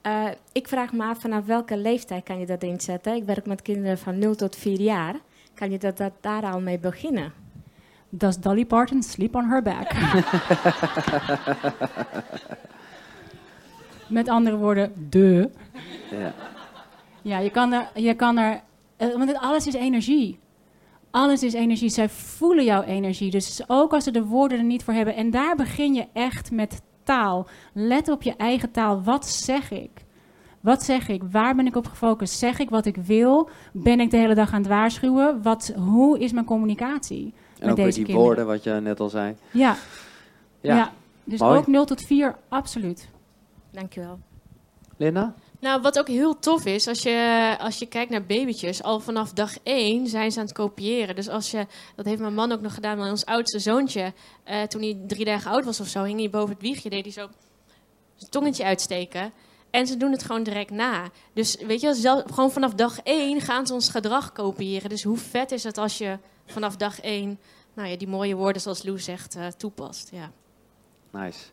Uh, ik vraag me af vanaf welke leeftijd kan je dat inzetten? Ik werk met kinderen van 0 tot 4 jaar. Kan je dat, dat daar al mee beginnen? Does Dolly Parton sleep on her back? (laughs) Met andere woorden, de. Ja, ja je kan er. Je kan er uh, want alles is energie. Alles is energie. Zij voelen jouw energie. Dus ook als ze de woorden er niet voor hebben. En daar begin je echt met taal. Let op je eigen taal. Wat zeg ik? Wat zeg ik? Waar ben ik op gefocust? Zeg ik wat ik wil? Ben ik de hele dag aan het waarschuwen? Wat, hoe is mijn communicatie? En ook met die woorden, wat je net al zei. Ja. Ja. ja. Dus ook 0 tot 4, absoluut. Dankjewel. Linda? Nou, wat ook heel tof is, als je, als je kijkt naar babytjes, al vanaf dag één zijn ze aan het kopiëren. Dus als je, dat heeft mijn man ook nog gedaan, met ons oudste zoontje, uh, toen hij drie dagen oud was of zo, hing hij boven het wiegje, deed hij zo zijn tongetje uitsteken. En ze doen het gewoon direct na. Dus weet je, zelf, gewoon vanaf dag één gaan ze ons gedrag kopiëren. Dus hoe vet is het als je vanaf dag één nou ja, die mooie woorden, zoals Lou zegt, uh, toepast. Ja. Nice.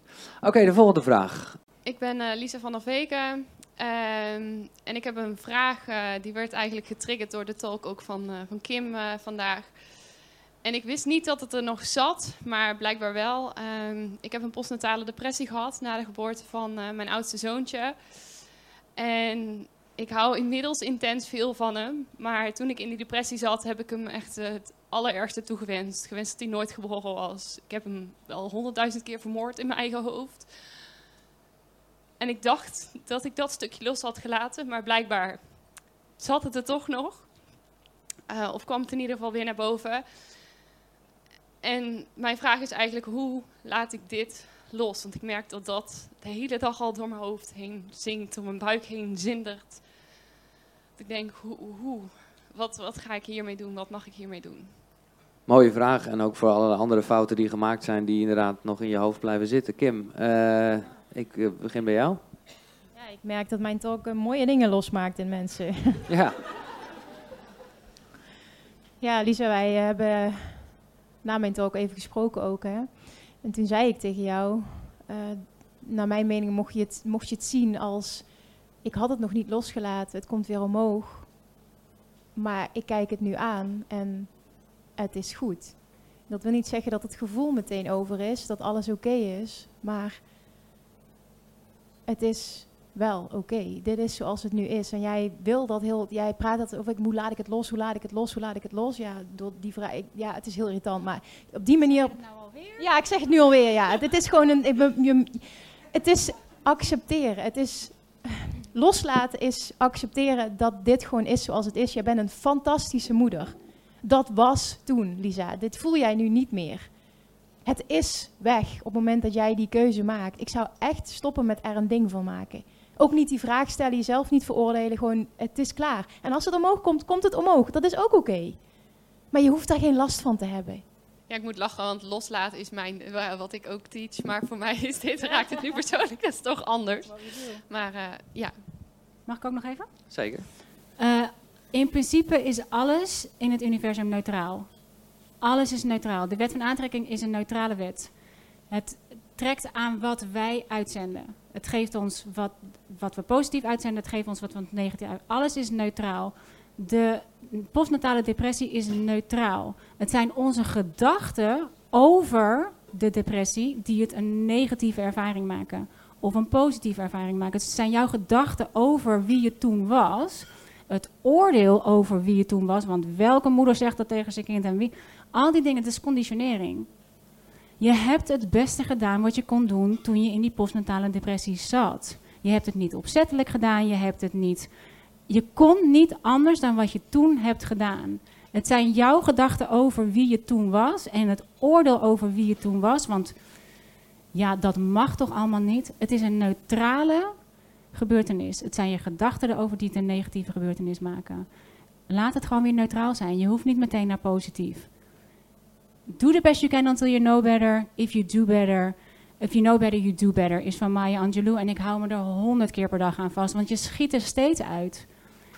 Oké, de volgende vraag. Ik ben uh, Lisa van der Veken. Ehm, en ik heb een vraag, uh, die werd eigenlijk getriggerd door de talk ook van, van Kim vandaag. En ik wist niet dat het er nog zat, maar blijkbaar wel. Ehm, ik heb een postnatale depressie gehad na de geboorte van mijn oudste zoontje. En ik hou inmiddels intens veel van hem. Maar toen ik in die depressie zat, heb ik hem echt het allerergste toegewenst. Gewenst dat hij nooit geboren was. Ik heb hem wel honderdduizend keer vermoord in mijn eigen hoofd. En ik dacht dat ik dat stukje los had gelaten, maar blijkbaar zat het er toch nog. Uh, of kwam het in ieder geval weer naar boven. En mijn vraag is eigenlijk, hoe laat ik dit los? Want ik merk dat dat de hele dag al door mijn hoofd heen zingt, door mijn buik heen zindert. ik denk, hoe, hoe, wat, wat ga ik hiermee doen? Wat mag ik hiermee doen? Mooie vraag. En ook voor alle andere fouten die gemaakt zijn, die inderdaad nog in je hoofd blijven zitten. Kim, uh, ik uh, begin bij jou. Ja, ik merk dat mijn talk uh, mooie dingen losmaakt in mensen. (laughs) Ja. ja, Lisa, wij hebben na mijn talk even gesproken ook. Hè? En toen zei ik tegen jou, naar mijn mening mocht je, het, mocht je het zien als... Ik had het nog niet losgelaten, het komt weer omhoog. Maar ik kijk het nu aan en het is goed. Dat wil niet zeggen dat het gevoel meteen over is, dat alles oké is, maar het is wel oké. Dit is zoals het nu is. En jij wil dat heel, jij praat dat over, hoe laat ik het los, hoe laat ik het los, hoe laat ik het los. Ja, door die ja, het is heel irritant, maar op die manier. Ja, ik zeg het nu alweer. Ja, het is gewoon een, het is accepteren. Het is loslaten is accepteren dat dit gewoon is zoals het is. Jij bent een fantastische moeder. Dat was toen, Lisa. Dit voel jij nu niet meer. Het is weg op het moment dat jij die keuze maakt. Ik zou echt stoppen met er een ding van maken. Ook niet die vraag stellen, jezelf niet veroordelen. Gewoon, het is klaar. En als het omhoog komt, komt het omhoog. Dat is ook oké. Maar je hoeft daar geen last van te hebben. Ja, ik moet lachen, want loslaten is mijn, wat ik ook teach. Maar voor mij is dit, raakt het nu persoonlijk is toch anders. Maar uh, ja. Mag ik ook nog even? Zeker. Uh, in principe is alles in het universum neutraal. Alles is neutraal. De wet van aantrekking is een neutrale wet. Het trekt aan wat wij uitzenden. Het geeft ons wat, wat we positief uitzenden, het geeft ons wat we negatief uitzenden. Alles is neutraal. De postnatale depressie is neutraal. Het zijn onze gedachten over de depressie die het een negatieve ervaring maken. Of een positieve ervaring maken. Het zijn jouw gedachten over wie je toen was. Het oordeel over wie je toen was. Want welke moeder zegt dat tegen zijn kind en wie. Al die dingen, het is conditionering. Je hebt het beste gedaan wat je kon doen toen je in die postnatale depressie zat. Je hebt het niet opzettelijk gedaan, je hebt het niet. Je kon niet anders dan wat je toen hebt gedaan. Het zijn jouw gedachten over wie je toen was en het oordeel over wie je toen was. Want ja, dat mag toch allemaal niet? Het is een neutrale gebeurtenis. Het zijn je gedachten erover die het een negatieve gebeurtenis maken. Laat het gewoon weer neutraal zijn. Je hoeft niet meteen naar positief. Do the best you can until you know better. If you do better. If you know better, you do better. Is van Maya Angelou. En ik hou me er honderd keer per dag aan vast. Want je schiet er steeds uit.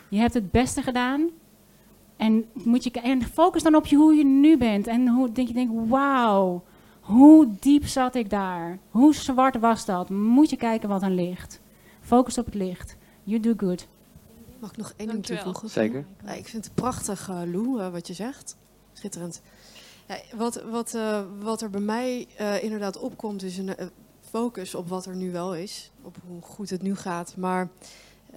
Je hebt het beste gedaan. En, moet je, en focus dan op je, hoe je nu bent. En hoe denk je, denk, wauw. Hoe diep zat ik daar? Hoe zwart was dat? Moet je kijken wat er ligt. Focus op het licht. You do good. Mag ik nog één ding toevoegen? Zeker. Ja, ik vind het prachtig, uh, Lou, uh, wat je zegt. Schitterend. Ja, wat, wat, uh, wat er bij mij inderdaad opkomt, is een focus op wat er nu wel is. Op hoe goed het nu gaat. Maar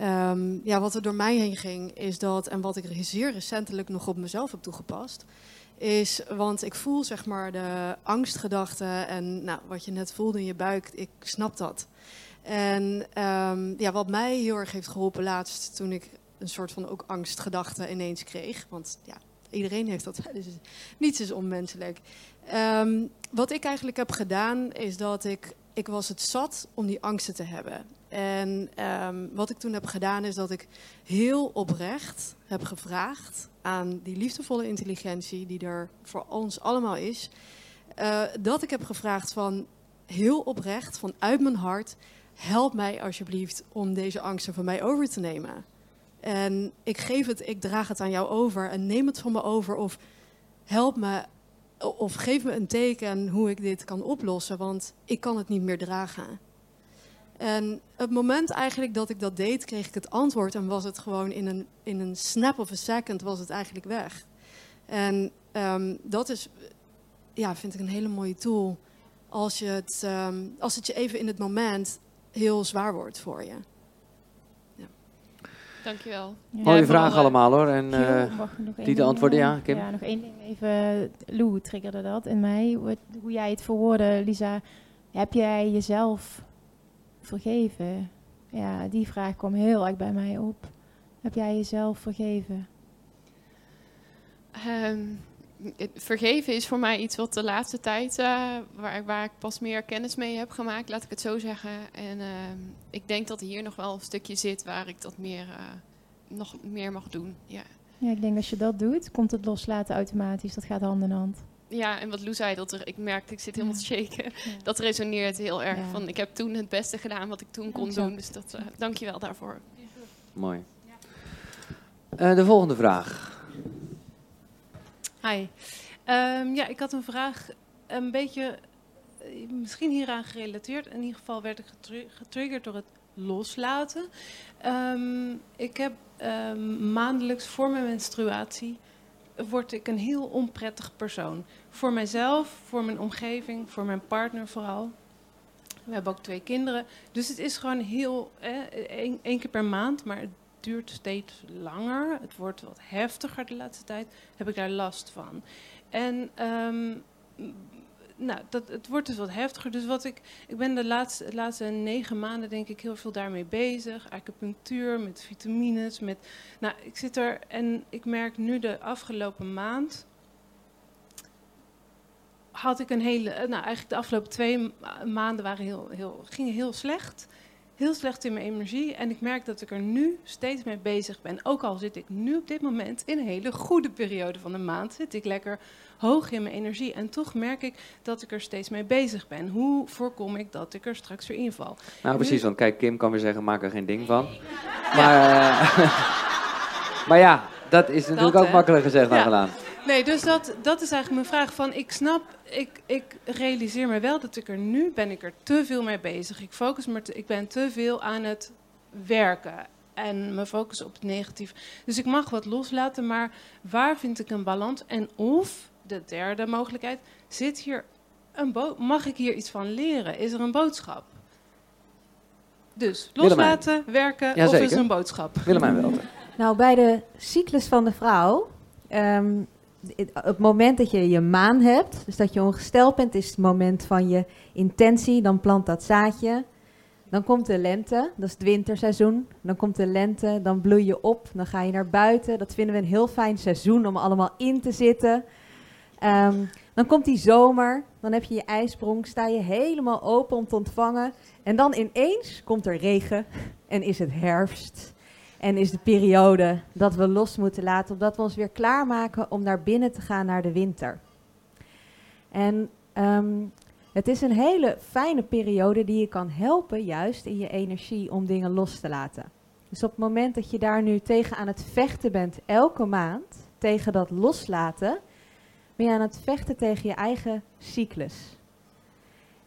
um, ja, wat er door mij heen ging, is dat, en wat ik zeer recentelijk nog op mezelf heb toegepast, is, want ik voel zeg maar de angstgedachten en nou, wat je net voelde in je buik, ik snap dat. En um, ja, wat mij heel erg heeft geholpen laatst, toen ik een soort van ook angstgedachten ineens kreeg, want ja, iedereen heeft dat, dus niets is onmenselijk. Um, wat ik eigenlijk heb gedaan, is dat ik, ik was het zat om die angsten te hebben. En um, wat ik toen heb gedaan is dat ik heel oprecht heb gevraagd aan die liefdevolle intelligentie die er voor ons allemaal is. Uh, dat ik heb gevraagd van heel oprecht, vanuit mijn hart, help mij alsjeblieft om deze angsten van mij over te nemen. En ik geef het, ik draag het aan jou over en neem het van me over of help me of geef me een teken hoe ik dit kan oplossen, want ik kan het niet meer dragen. En het moment eigenlijk dat ik dat deed, kreeg ik het antwoord en was het gewoon in een, in een snap of a second was het eigenlijk weg. En um, dat is, ja, vind ik een hele mooie tool als, je het, um, als het je even in het moment heel zwaar wordt voor je. Ja. Dankjewel. Ja, Mooie vragen uh, allemaal hoor. En uh, die de antwoorden, ja, Kim? Ja, nog één ding even. Lou triggerde dat in mij. Hoe, hoe jij het verwoordde, Lisa. Heb jij jezelf vergeven? Ja, die vraag kwam heel erg bij mij op. Heb jij jezelf vergeven? Um, vergeven is voor mij iets wat de laatste tijd, uh, waar, waar ik pas meer kennis mee heb gemaakt, laat ik het zo zeggen. En uh, ik denk dat hier nog wel een stukje zit waar ik dat meer, uh, nog meer mag doen. Ja. ja, ik denk als je dat doet, komt het loslaten automatisch. Dat gaat hand in hand. Ja, en wat Lou zei, dat er, ik merkte, ik zit helemaal te shaken. Ja. Dat resoneert heel erg. Ja. Van, ik heb toen het beste gedaan wat ik toen kon doen. Dus dat, uh, dank je wel daarvoor. Mooi. Uh, de volgende vraag. Hi. Um, ja, ik had een vraag, een beetje, uh, misschien hieraan gerelateerd. In ieder geval werd ik getriggerd door het loslaten. Um, ik heb um, maandelijks voor mijn menstruatie word ik een heel onprettig persoon. Voor mijzelf, voor mijn omgeving, voor mijn partner vooral. We hebben ook twee kinderen. Dus het is gewoon heel, één keer per maand, maar het duurt steeds langer. Het wordt wat heftiger de laatste tijd. Heb ik daar last van. En um, nou, dat, het wordt dus wat heftiger. Dus wat ik, ik ben de laatste, laatste negen maanden denk ik heel veel daarmee bezig. Acupunctuur, met vitamines, met... Nou, ik zit er en ik merk nu de afgelopen maand... had ik een hele... Nou, eigenlijk de afgelopen twee maanden waren heel, heel, gingen heel slecht heel slecht in mijn energie. En ik merk dat ik er nu steeds mee bezig ben. Ook al zit ik nu op dit moment in een hele goede periode van de maand, zit ik lekker hoog in mijn energie. En toch merk ik dat ik er steeds mee bezig ben. Hoe voorkom ik dat ik er straks weer inval? Nou, precies. Nu... Want kijk, Kim kan weer zeggen, maak er geen ding van. Maar, uh, (laughs) maar ja, dat is natuurlijk dat, ook makkelijk gezegd dan ja. gedaan. Nee, dus dat, dat is eigenlijk mijn vraag. Van, ik snap, ik, ik realiseer me wel dat ik er nu ben ik er te veel mee bezig. Ik focus me, te- ik ben te veel aan het werken en me focussen op het negatief. Dus ik mag wat loslaten, maar waar vind ik een balans? En of, de derde mogelijkheid, zit hier een bo- mag ik hier iets van leren? Is er een boodschap? Dus Willemijn. loslaten, werken Ja, of is er een boodschap? Willemijn Welter. Nou, bij de cyclus van de vrouw, ehm, het, moment dat je je maan hebt, dus dat je ongesteld bent, is het moment van je intentie, dan plant dat zaadje. Dan komt de lente, dat is het winterseizoen. Dan komt de lente, dan bloei je op, dan ga je naar buiten. Dat vinden we een heel fijn seizoen om allemaal in te zitten. Ehm, dan komt die zomer, dan heb je je ijsprong, sta je helemaal open om te ontvangen. En dan ineens komt er regen en is het herfst. En is de periode dat we los moeten laten, omdat we ons weer klaarmaken om naar binnen te gaan naar de winter. En ehm, het is een hele fijne periode die je kan helpen, juist in je energie, om dingen los te laten. Dus op het moment dat je daar nu tegen aan het vechten bent, elke maand, tegen dat loslaten, ben je aan het vechten tegen je eigen cyclus.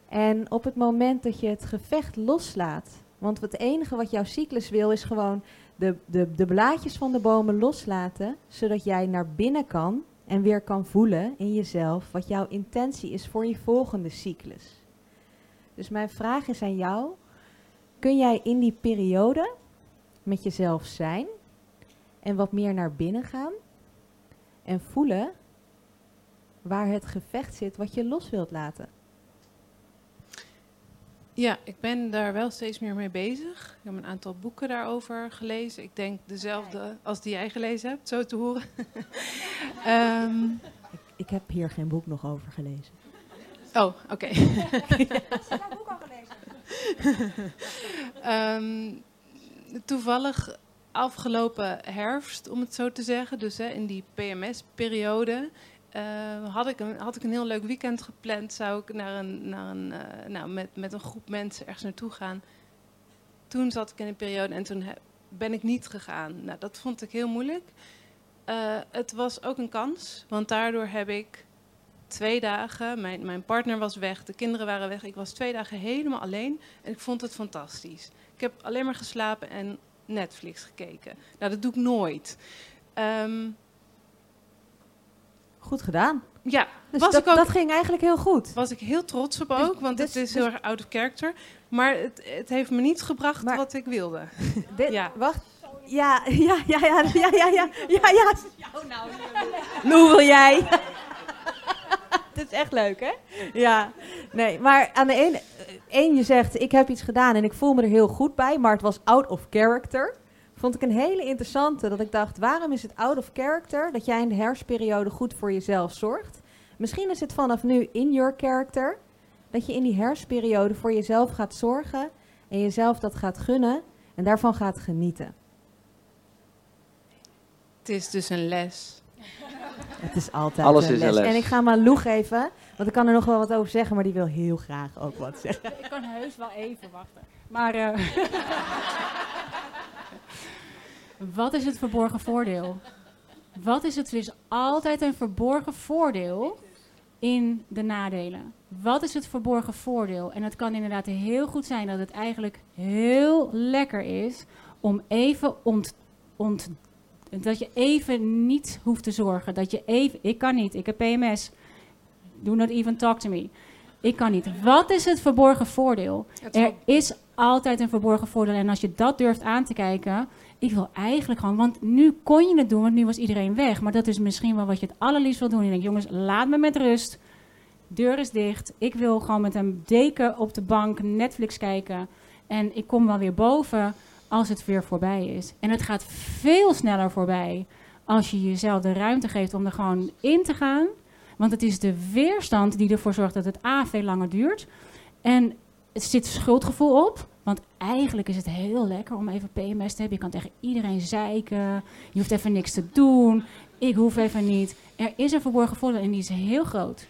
En op het moment dat je het gevecht loslaat, want het enige wat jouw cyclus wil is gewoon de, de, de blaadjes van de bomen loslaten, zodat jij naar binnen kan en weer kan voelen in jezelf wat jouw intentie is voor je volgende cyclus. Dus mijn vraag is aan jou, kun jij in die periode met jezelf zijn en wat meer naar binnen gaan en voelen waar het gevecht zit wat je los wilt laten? Ja, ik ben daar wel steeds meer mee bezig. Ik heb een aantal boeken daarover gelezen. Ik denk dezelfde als die jij gelezen hebt, zo te horen. (laughs) Ehm, Ik heb hier geen boek nog over gelezen. oh, oké. (laughs) (laughs) Ehm, toevallig afgelopen herfst, om het zo te zeggen, dus hè, in die PMS-periode, eh, had, ik een, had ik een heel leuk weekend gepland. Zou ik naar een, naar een, eh, nou, met, met een groep mensen ergens naartoe gaan. Toen zat ik in een periode en toen ben ik niet gegaan. Nou, dat vond ik heel moeilijk. Eh, het was ook een kans, want daardoor heb ik twee dagen, mijn, mijn partner was weg, de kinderen waren weg. Ik was twee dagen helemaal alleen en ik vond het fantastisch. Ik heb alleen maar geslapen en Netflix gekeken. Nou, dat doe ik nooit. Ehm, Goed gedaan. ja, Dus was dat, ik ook, dat ging eigenlijk heel goed. was ik heel trots op ook, want dus- het is dus- heel erg out of character. Maar het, het heeft me niet gebracht wat ik wilde. (laughs) Dit, Ja. Wacht. (laughs) Ja, ja, ja, ja, ja, ja, ja, ja, ja. Lou (laughs) wil jij? Het is echt leuk, hè? Ja. Nee, maar aan de ene... één, je zegt, ik heb iets gedaan en ik voel me er heel goed bij, maar het was out of character. Vond ik een hele interessante, dat ik dacht, waarom is het out of character dat jij in de herfstperiode goed voor jezelf zorgt? Misschien is het vanaf nu in your character, dat je in die herfstperiode voor jezelf gaat zorgen en jezelf dat gaat gunnen en daarvan gaat genieten. Het is dus een les. Het is altijd Alles een is een les. les. En ik ga maar Lou geven, want ik kan er nog wel wat over zeggen, maar die wil heel graag ook wat zeggen. Ik kan heus wel even wachten. Maar eh, (laughs) wat is het verborgen voordeel? Wat is het? Er is altijd een verborgen voordeel in de nadelen. Wat is het verborgen voordeel? En het kan inderdaad heel goed zijn dat het eigenlijk heel lekker is om even ont, ont, dat je even niet hoeft te zorgen. Dat je even, ik kan niet, ik heb PMS. Do not even talk to me. Ik kan niet. Wat is het verborgen voordeel? Er is altijd een verborgen voordeel. En als je dat durft aan te kijken, ik wil eigenlijk gewoon, want nu kon je het doen, want nu was iedereen weg. Maar dat is misschien wel wat je het allerliefst wil doen. En je denkt, jongens, laat me met rust. Deur is dicht. Ik wil gewoon met een deken op de bank Netflix kijken. En ik kom wel weer boven als het weer voorbij is. En het gaat veel sneller voorbij als je jezelf de ruimte geeft om er gewoon in te gaan. Want het is de weerstand die ervoor zorgt dat het A veel langer duurt. En het zit schuldgevoel op. Want eigenlijk is het heel lekker om even PMS te hebben. Je kan tegen iedereen zeiken. Je hoeft even niks te doen. Ik hoef even niet. Er is een verborgen voordeel en die is heel groot.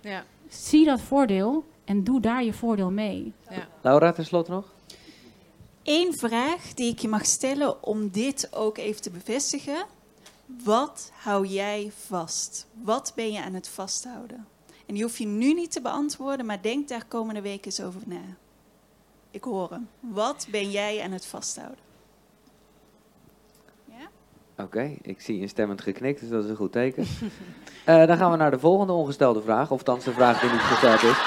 Ja. Zie dat voordeel en doe daar je voordeel mee. Ja. Laura, tenslotte nog? Eén vraag die ik je mag stellen om dit ook even te bevestigen. Wat hou jij vast? Wat ben je aan het vasthouden? En die hoef je nu niet te beantwoorden, maar denk daar komende week eens over na. Ik hoor hem. Wat ben jij aan het vasthouden? Oké, ik zie instemmend geknikt, dus dat is een goed teken. (laughs) Eh, dan gaan we naar de volgende ongestelde vraag, of de vraag die niet gesteld is.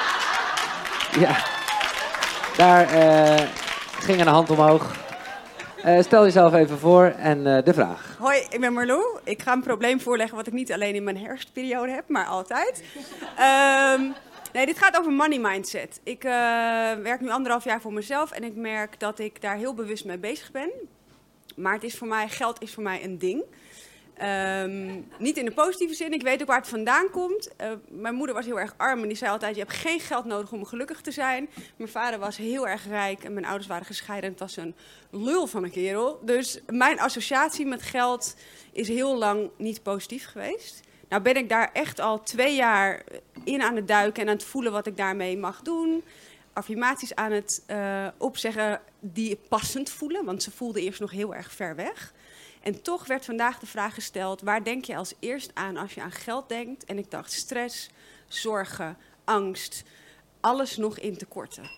Ja, daar eh, ging een hand omhoog. Eh, stel jezelf even voor en eh, de vraag. Hoi, ik ben Marlou. Ik ga een probleem voorleggen wat ik niet alleen in mijn herfstperiode heb, maar altijd. Ehm, nee, dit gaat over money mindset. Ik eh, werk nu anderhalf jaar voor mezelf en ik merk dat ik daar heel bewust mee bezig ben. Maar het is voor mij, geld is voor mij een ding. Ehm, niet in de positieve zin. Ik weet ook waar het vandaan komt. Eh, mijn moeder was heel erg arm en die zei altijd: Je hebt geen geld nodig om gelukkig te zijn. Mijn vader was heel erg rijk en mijn ouders waren gescheiden. En het was een lul van een kerel. Dus mijn associatie met geld is heel lang niet positief geweest. Nou ben ik daar echt al twee jaar in aan het duiken en aan het voelen wat ik daarmee mag doen. Affirmaties aan het eh, opzeggen die passend voelen, want ze voelden eerst nog heel erg ver weg. En toch werd vandaag de vraag gesteld: waar denk je als eerst aan als je aan geld denkt? En ik dacht stress, zorgen, angst, alles nog in tekorten.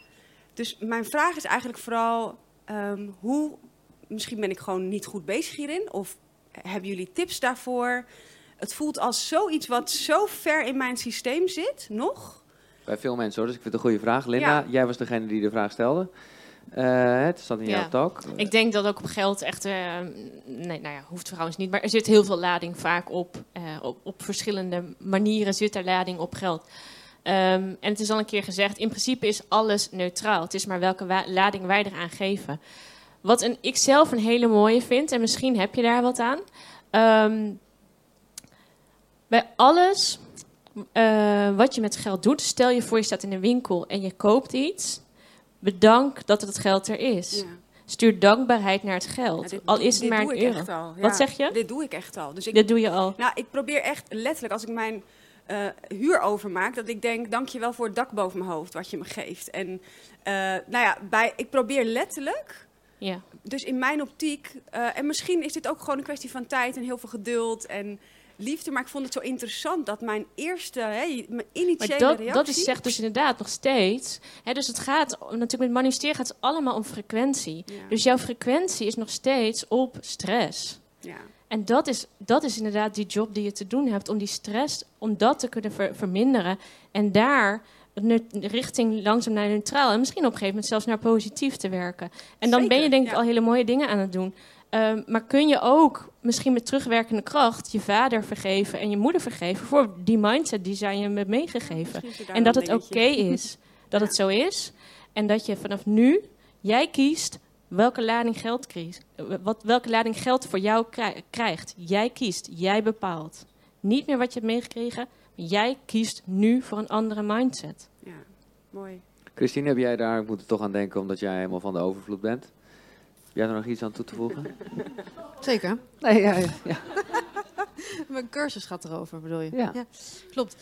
Dus mijn vraag is eigenlijk vooral: ehm, hoe, misschien ben ik gewoon niet goed bezig hierin, of hebben jullie tips daarvoor? Het voelt als zoiets wat zo ver in mijn systeem zit, nog. Bij veel mensen hoor, dus ik vind het een goede vraag. Linda, Ja. jij was degene die de vraag stelde. Eh, het staat in jouw Ja. talk. Ik denk dat ook op geld echt, eh, nee, nou ja, hoeft trouwens niet, maar er zit heel veel lading vaak op. eh, op, op verschillende manieren zit er lading op geld. Ehm, en het is al een keer gezegd, in principe is alles neutraal. Het is maar welke wa- lading wij eraan geven. Wat een, ik zelf een hele mooie vind, en misschien heb je daar wat aan. Ehm, bij alles eh, wat je met geld doet, stel je voor je staat in een winkel en je koopt iets. Bedank dat het geld er is. Stuur dankbaarheid naar het geld. dit al is het dit maar doe een ik euro. echt al, ja. Wat zeg je? Dit doe ik echt al. Dus ik, Dit doe je al. Nou, ik probeer echt letterlijk, als ik mijn eh, huur overmaak, dat ik denk, dankjewel voor het dak boven mijn hoofd wat je me geeft. En eh, nou ja, bij, ik probeer letterlijk, Ja. dus in mijn optiek, en misschien is dit ook gewoon een kwestie van tijd en heel veel geduld en liefde, maar ik vond het zo interessant dat mijn eerste, hè, mijn initiële Maar dat, reactie... dat is zegt dus inderdaad nog steeds. Hè, dus het gaat natuurlijk met manifesteren gaat het allemaal om frequentie. Dus jouw frequentie is nog steeds op stress. Ja. En dat is, dat is inderdaad die job die je te doen hebt om die stress, om dat te kunnen ver- verminderen. En daar richting langzaam naar neutraal en misschien op een gegeven moment zelfs naar positief te werken. En dan ben je denk ik ja. al hele mooie dingen aan het doen. Ehm, maar kun je ook misschien met terugwerkende kracht je vader vergeven en je moeder vergeven voor die mindset die zij je hebben meegegeven. En dat het oké is dat het zo is. En dat je vanaf nu, jij kiest welke lading geld. Wat, welke lading geld voor jou krij- krijgt. Jij kiest, jij bepaalt. Niet meer wat je hebt meegekregen, maar jij kiest nu voor een andere mindset. Ja, mooi. Christine, heb jij daar, ik moet er toch aan denken omdat jij helemaal van de overvloed bent. Jij er nog iets aan toe te voegen? Zeker. Nee, ja, ja, ja. (laughs) Mijn cursus gaat erover, bedoel je? Ja. klopt.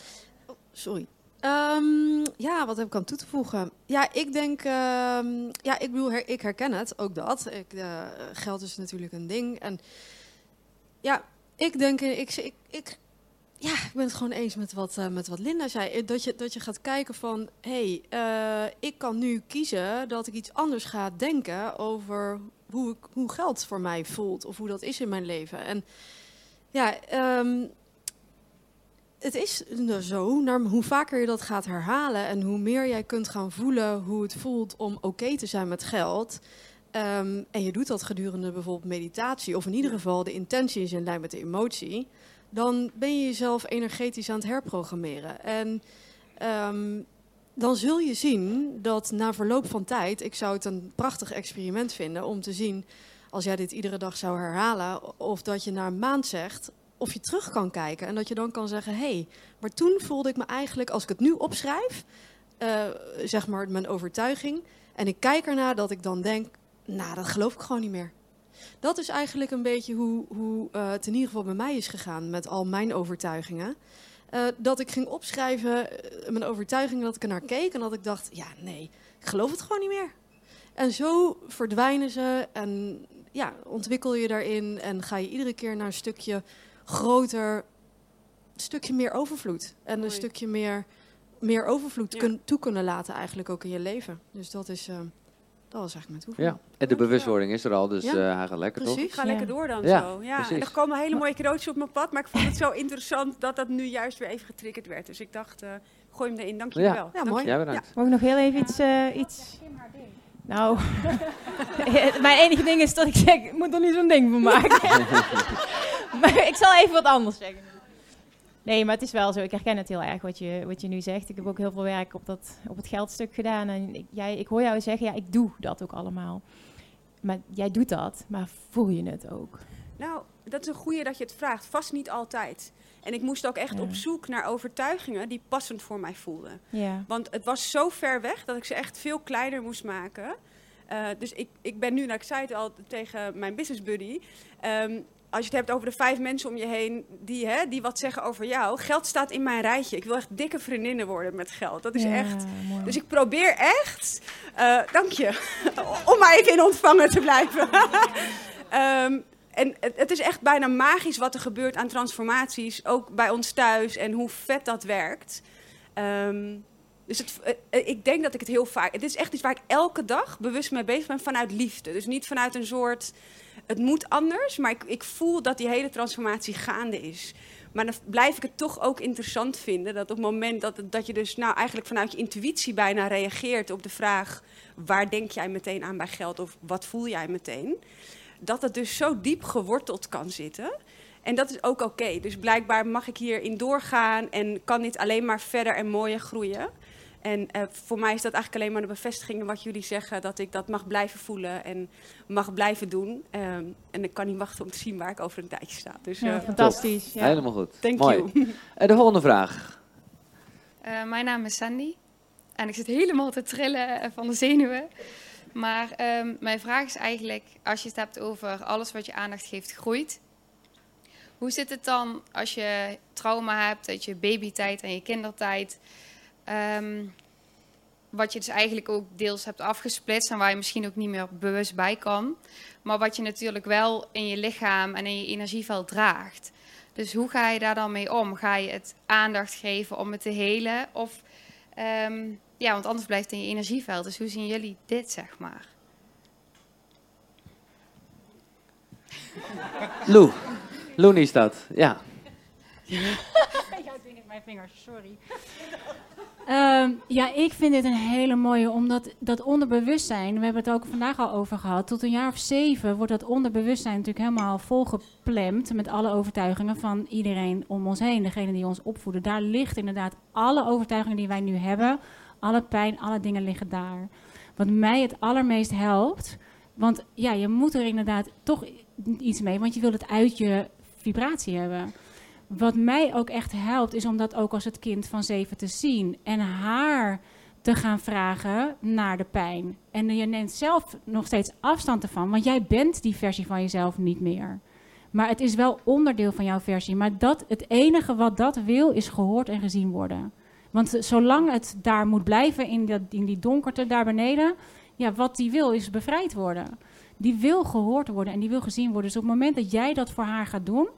Oh, sorry. Ehm, ja, wat heb ik aan toe te voegen? Ja, ik denk, ehm, ja, ik bedoel, her- ik herken het, ook dat. Ik, eh, geld is natuurlijk een ding. En ja, ik denk, eh, ik, ik, ik, ja, ik ben het gewoon eens met wat, eh, met wat Linda zei. Dat je, dat je gaat kijken van, hé, hey, eh, ik kan nu kiezen dat ik iets anders ga denken over hoe, ik, hoe geld voor mij voelt. Of hoe dat is in mijn leven. En ja, ehm, het is zo, naar hoe vaker je dat gaat herhalen en hoe meer jij kunt gaan voelen hoe het voelt om oké te zijn met geld. ehm, en je doet dat gedurende bijvoorbeeld meditatie, of in ieder geval de intentie is in lijn met de emotie, dan ben je jezelf energetisch aan het herprogrammeren. En ehm, dan zul je zien dat na verloop van tijd, ik zou het een prachtig experiment vinden om te zien, als jij dit iedere dag zou herhalen, of dat je na een maand zegt, of je terug kan kijken en dat je dan kan zeggen: hé, hey, maar toen voelde ik me eigenlijk, als ik het nu opschrijf, eh, zeg maar mijn overtuiging, en ik kijk ernaar dat ik dan denk: nou, dat geloof ik gewoon niet meer. Dat is eigenlijk een beetje hoe, hoe eh, het in ieder geval bij mij is gegaan met al mijn overtuigingen. Eh, dat ik ging opschrijven, eh, mijn overtuigingen, dat ik er naar keek en dat ik dacht: ja, nee, ik geloof het gewoon niet meer. En zo verdwijnen ze en ja, ontwikkel je daarin en ga je iedere keer naar een stukje groter, een stukje meer overvloed. En een stukje meer, meer overvloed kun- toe kunnen laten eigenlijk ook in je leven. Dus dat is, eh, dat was eigenlijk mijn toevoeging. Ja, en de bewustwording is er al, dus Ja, eh, hij gaat lekker Precies, toch? ga lekker door dan Ja, zo. Ja, precies. en er komen hele mooie cadeautjes op mijn pad, maar ik vond het zo interessant dat dat nu juist weer even getriggerd werd. Dus ik dacht, eh, gooi hem erin, dank jullie Ja. wel. Ja, mooi. je. Ja, bedankt. Mag ik nog heel even iets... eh, iets... Nou, (laughs) mijn enige ding is dat ik zeg, ik moet er niet zo'n ding van maken. (laughs) (laughs) maar ik zal even wat anders zeggen. Nee, maar het is wel zo. Ik herken het heel erg wat je, wat je nu zegt. Ik heb ook heel veel werk op, dat, op het geldstuk gedaan. En ik, jij, ik hoor jou zeggen, ja, ik doe dat ook allemaal. Maar jij doet dat, maar voel je het ook? Nou, dat is een goeie dat je het vraagt. Vast niet altijd. En ik moest ook echt Ja. op zoek naar overtuigingen die passend voor mij voelden. Ja. Want het was zo ver weg dat ik ze echt veel kleiner moest maken. Eh, dus ik, ik ben nu, nou, ik zei het al tegen mijn business buddy. ehm, als je het hebt over de vijf mensen om je heen die, hè, die wat zeggen over jou. Geld staat in mijn rijtje. Ik wil echt dikke vriendinnen worden met geld. Dat is Ja, echt. mooi. Dus ik probeer echt. eh, dank je. (laughs) om maar even in ontvangen te blijven. (laughs) Ehm, en het, het is echt bijna magisch wat er gebeurt aan transformaties. Ook bij ons thuis en hoe vet dat werkt. Ehm, dus het, eh, ik denk dat ik het heel vaak. Het is echt iets waar ik elke dag bewust mee bezig ben vanuit liefde. Dus niet vanuit een soort. Het moet anders, maar ik, ik voel dat die hele transformatie gaande is. Maar dan blijf ik het toch ook interessant vinden dat op het moment dat, dat je dus nou eigenlijk vanuit je intuïtie bijna reageert op de vraag: waar denk jij meteen aan bij geld of wat voel jij meteen? Dat het dus zo diep geworteld kan zitten. En dat is ook oké. Dus blijkbaar mag ik hierin doorgaan en kan dit alleen maar verder en mooier groeien. En eh, voor mij is dat eigenlijk alleen maar de bevestiging in wat jullie zeggen, dat ik dat mag blijven voelen en mag blijven doen. Ehm, en ik kan niet wachten om te zien waar ik over een tijdje sta. Dus, Ja, eh, fantastisch. Ja. Helemaal goed. Thank Mooi. you. En de volgende vraag. Eh, mijn naam is Sandy en ik zit helemaal te trillen eh, van de zenuwen. Maar ehm, mijn vraag is eigenlijk, als je het hebt over alles wat je aandacht geeft groeit. Hoe zit het dan als je trauma hebt uit je babytijd en je kindertijd? Ehm, wat je dus eigenlijk ook deels hebt afgesplitst en waar je misschien ook niet meer bewust bij kan. Maar wat je natuurlijk wel in je lichaam en in je energieveld draagt. Dus hoe ga je daar dan mee om? Ga je het aandacht geven om het te helen? Of, ehm, ja, want anders blijft het in je energieveld. Dus hoe zien jullie dit, zeg maar? Lou. Loenie is dat, ja. (laughs) Ding in mijn vingers, sorry. Ehm, ja, ik vind dit een hele mooie, omdat dat onderbewustzijn, we hebben het ook vandaag al over gehad, tot een jaar of zeven wordt dat onderbewustzijn natuurlijk helemaal volgeplemd met alle overtuigingen van iedereen om ons heen, degene die ons opvoeden. Daar ligt inderdaad alle overtuigingen die wij nu hebben, alle pijn, alle dingen liggen daar. Wat mij het allermeest helpt, want ja, je moet er inderdaad toch iets mee, want je wilt het uit je vibratie hebben. Wat mij ook echt helpt, is om dat ook als het kind van zeven te zien. En haar te gaan vragen naar de pijn. En je neemt zelf nog steeds afstand ervan, want jij bent die versie van jezelf niet meer. Maar het is wel onderdeel van jouw versie. Maar dat, het enige wat dat wil, is gehoord en gezien worden. Want zolang het daar moet blijven, in, dat, in die donkerte daar beneden, ja, wat die wil, is bevrijd worden. Die wil gehoord worden en die wil gezien worden. Dus op het moment dat jij dat voor haar gaat doen,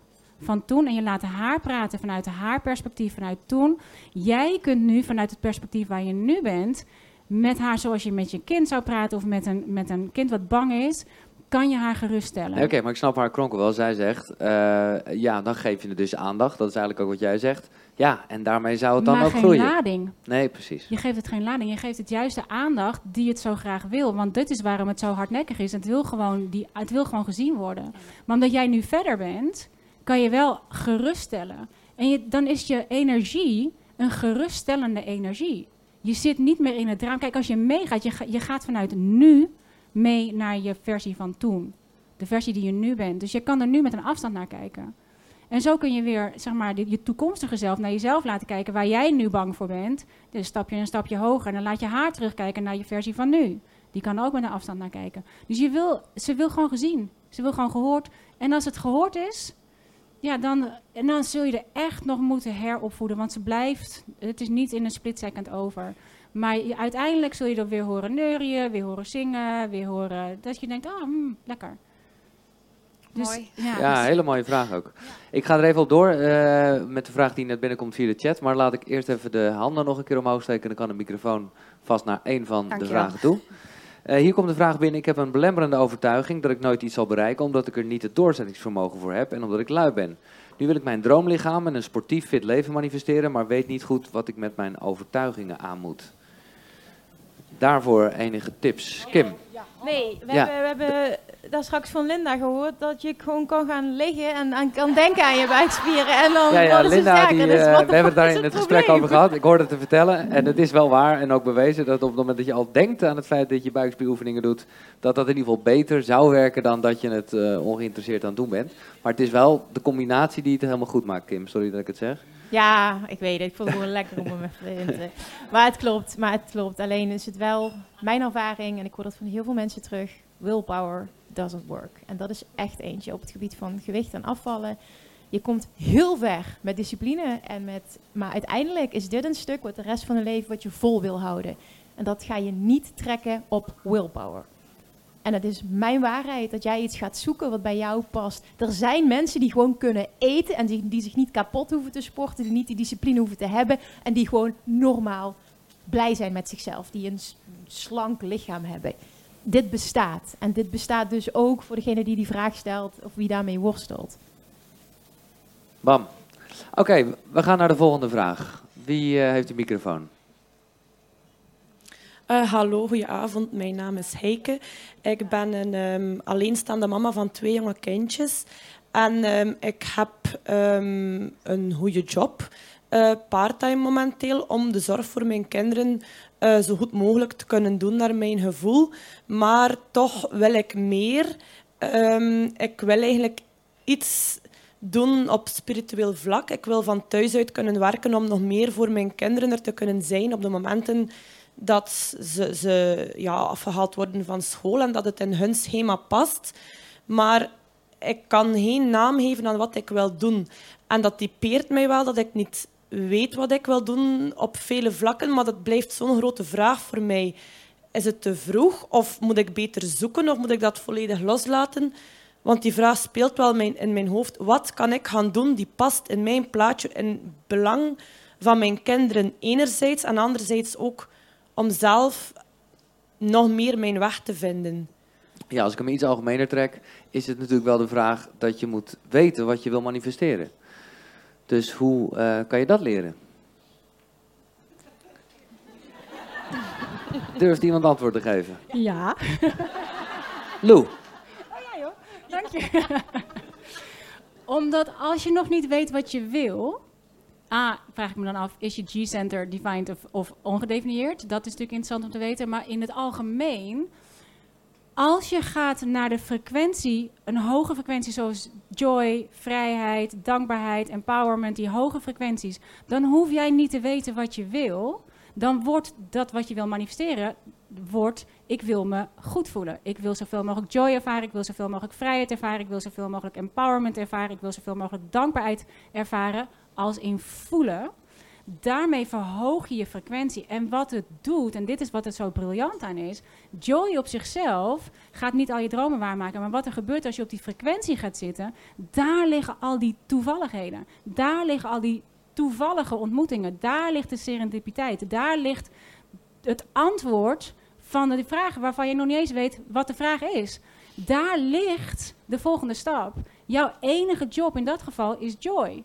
van toen en je laat haar praten vanuit haar perspectief, vanuit toen. Jij kunt nu vanuit het perspectief waar je nu bent, met haar zoals je met je kind zou praten of met een, met een kind wat bang is, kan je haar geruststellen. Oké, maar ik snap haar kronkel wel. Zij zegt, eh, ja, dan geef je het dus aandacht. Dat is eigenlijk ook wat jij zegt. Ja, en daarmee zou het dan maar ook geen groeien. lading. Nee, precies. Je geeft het geen lading, je geeft het juist de aandacht die het zo graag wil. Want dit is waarom het zo hardnekkig is. Het wil gewoon, die, het wil gewoon gezien worden. Maar omdat jij nu verder bent, kan je wel geruststellen. En je, dan is je energie een geruststellende energie. Je zit niet meer in het drama. Kijk, als je meegaat, je, je gaat vanuit nu mee naar je versie van toen. De versie die je nu bent. Dus je kan er nu met een afstand naar kijken. En zo kun je weer, zeg maar, je toekomstige zelf naar jezelf laten kijken waar jij nu bang voor bent. Dus stap je een stapje hoger en dan laat je haar terugkijken naar je versie van nu. Die kan ook met een afstand naar kijken. Dus je wil, ze wil gewoon gezien. Ze wil gewoon gehoord. En als het gehoord is, ja, dan, en dan zul je er echt nog moeten heropvoeden. Want ze blijft, het is niet in een split second over. Maar je- uiteindelijk zul je er weer horen neurien, weer horen zingen, weer horen dat je denkt, ah, hmm, lekker. Dus, Mooi. Ja, Ja, dus- hele mooie vraag ook. Ik ga er even op door eh, met de vraag die net binnenkomt via de chat. Maar laat ik eerst even de handen nog een keer omhoog steken. Dan kan de microfoon vast naar één van de vragen toe. Eh, hier komt de vraag binnen. Ik heb een belemmerende overtuiging dat ik nooit iets zal bereiken... omdat ik er niet het doorzettingsvermogen voor heb en omdat ik lui ben. Nu wil ik mijn droomlichaam en een sportief fit leven manifesteren... maar weet niet goed wat ik met mijn overtuigingen aan moet. Daarvoor enige tips. Kim. Nee, we, Ja. hebben, we hebben daar straks van Linda gehoord dat je gewoon kan gaan liggen en aan kan denken aan je buikspieren. En dan Ja, ja, worden ze Linda, sterker. die, Dus eh, we hebben het (laughs) daar in het het gesprek over gehad. Ik hoorde het te vertellen. En het is wel waar en ook bewezen dat op het moment dat je al denkt aan het feit dat je buikspieroefeningen doet, dat dat in ieder geval beter zou werken dan dat je het eh, ongeïnteresseerd aan het doen bent. Maar het is wel de combinatie die het helemaal goed maakt, Kim. Sorry dat ik het zeg. Ja, ik weet het. Ik vond het gewoon lekker om hem even in te... (laughs) Maar het klopt, maar het klopt. Alleen is het wel mijn ervaring, en ik hoor dat van heel veel mensen terug, willpower doesn't work. En dat is echt eentje op het gebied van gewicht en afvallen. Je komt heel ver met discipline, en met, maar uiteindelijk is dit een stuk wat de rest van je leven wat je vol wil houden. En dat ga je niet trekken op willpower. En het is mijn waarheid dat jij iets gaat zoeken wat bij jou past. Er zijn mensen die gewoon kunnen eten en die, die zich niet kapot hoeven te sporten, die niet die discipline hoeven te hebben en die gewoon normaal blij zijn met zichzelf, die een slank lichaam hebben. Dit bestaat. En dit bestaat dus ook voor degene die die vraag stelt of wie daarmee worstelt. Bam. Oké, we gaan naar de volgende vraag. Wie eh, heeft de microfoon? Eh, hallo, goedenavond. Mijn naam is Heike. Ik ben een ehm, alleenstaande mama van twee jonge kindjes. En ehm, ik heb ehm, een goede job, eh parttime momenteel, om de zorg voor mijn kinderen eh, zo goed mogelijk te kunnen doen naar mijn gevoel. Maar toch wil ik meer. Ehm, ik wil eigenlijk iets doen op spiritueel vlak. Ik wil van thuis uit kunnen werken om nog meer voor mijn kinderen er te kunnen zijn op de momenten dat ze, ze ja, afgehaald worden van school en dat het in hun schema past. Maar ik kan geen naam geven aan wat ik wil doen. En dat typeert mij wel dat ik niet weet wat ik wil doen op vele vlakken, maar dat blijft zo'n grote vraag voor mij. Is het te vroeg of moet ik beter zoeken of moet ik dat volledig loslaten? Want die vraag speelt wel mijn, in mijn hoofd. Wat kan ik gaan doen die past in mijn plaatje, in belang van mijn kinderen enerzijds en anderzijds ook om zelf nog meer mijn weg te vinden? Ja, als ik hem iets algemener trek, is het natuurlijk wel de vraag dat je moet weten wat je wil manifesteren. Dus hoe eh, kan je dat leren? Durft iemand antwoord te geven? Ja. Lou. Dank je. Omdat als je nog niet weet wat je wil... A, vraag ik me dan af, is je G-center defined of, of ongedefinieerd? Dat is natuurlijk interessant om te weten. Maar in het algemeen, als je gaat naar de frequentie, een hoge frequentie zoals joy, vrijheid, dankbaarheid, empowerment, die hoge frequenties, dan hoef jij niet te weten wat je wil. Dan wordt dat wat je wil manifesteren, wordt ik wil me goed voelen. Ik wil zoveel mogelijk joy ervaren, ik wil zoveel mogelijk vrijheid ervaren, ik wil zoveel mogelijk empowerment ervaren, ik wil zoveel mogelijk dankbaarheid ervaren als in voelen. Daarmee verhoog je je frequentie. En wat het doet, en dit is wat er zo briljant aan is, joy op zichzelf gaat niet al je dromen waarmaken. Maar wat er gebeurt als je op die frequentie gaat zitten, daar liggen al die toevalligheden. Daar liggen al die toevallige ontmoetingen. Daar ligt de serendipiteit. Daar ligt het antwoord van de vragen waarvan je nog niet eens weet wat de vraag is. Daar ligt de volgende stap. Jouw enige job in dat geval is joy.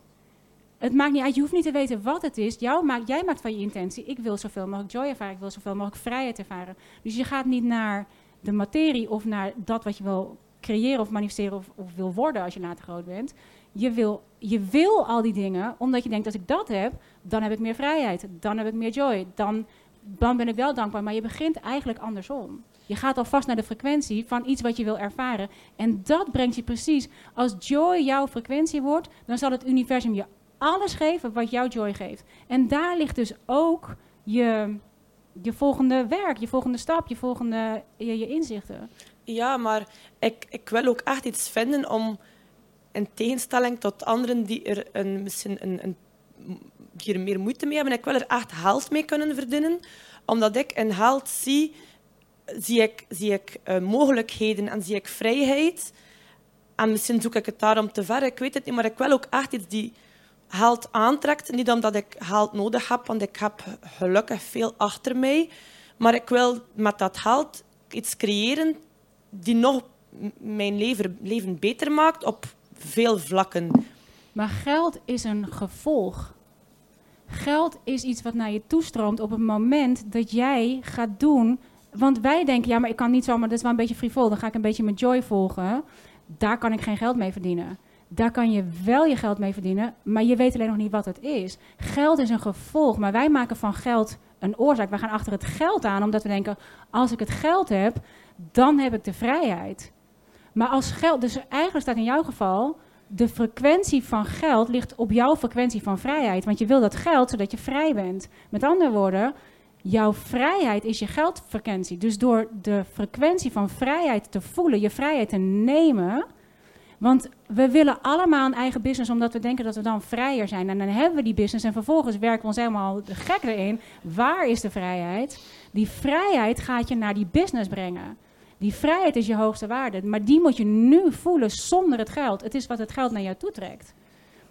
Het maakt niet uit, je hoeft niet te weten wat het is. Jou maakt, jij maakt van je intentie, ik wil zoveel mogelijk joy ervaren, ik wil zoveel mogelijk vrijheid ervaren. Dus je gaat niet naar de materie of naar dat wat je wil creëren of manifesteren of, wil worden als je later groot bent. Je wil, je wil al die dingen omdat je denkt, als ik dat heb, dan heb ik meer vrijheid, dan heb ik meer joy, dan, dan ben ik wel dankbaar. Maar je begint eigenlijk andersom. Je gaat alvast naar de frequentie van iets wat je wil ervaren. En dat brengt je precies. Als joy jouw frequentie wordt, dan zal het universum je alles geven wat jouw joy geeft. En daar ligt dus ook je, je volgende werk, je volgende stap, je volgende je, je inzichten. Ja, maar ik, ik wil ook echt iets vinden om, in tegenstelling tot anderen die er een, misschien een, een, die er meer moeite mee hebben, ik wil er echt geld mee kunnen verdienen. Omdat ik in geld zie, zie ik, zie ik eh, mogelijkheden en zie ik vrijheid. En misschien zoek ik het daarom te ver, ik weet het niet. Maar ik wil ook echt iets die geld aantrekt. Niet omdat ik geld nodig heb, want ik heb gelukkig veel achter mij. Maar ik wil met dat geld iets creëren die nog mijn leven, leven beter maakt op veel vlakken. Maar geld is een gevolg. Geld is iets wat naar je toestroomt op het moment dat jij gaat doen. Want wij denken, ja, maar ik kan niet zomaar, dat is wel een beetje frivol, dan ga ik een beetje mijn joy volgen. Daar kan ik geen geld mee verdienen. Daar kan je wel je geld mee verdienen, maar je weet alleen nog niet wat het is. Geld is een gevolg, maar wij maken van geld een oorzaak. Wij gaan achter het geld aan, omdat we denken, als ik het geld heb, dan heb ik de vrijheid. Maar als geld, dus eigenlijk staat in jouw geval, de frequentie van geld ligt op jouw frequentie van vrijheid. Want je wil dat geld zodat je vrij bent. Met andere woorden, jouw vrijheid is je geldfrequentie. Dus door de frequentie van vrijheid te voelen, je vrijheid te nemen. Want we willen allemaal een eigen business omdat we denken dat we dan vrijer zijn. En dan hebben we die business en vervolgens werken we ons helemaal gek erin. Waar is de vrijheid? Die vrijheid gaat je naar die business brengen. Die vrijheid is je hoogste waarde, maar die moet je nu voelen zonder het geld. Het is wat het geld naar jou toe trekt.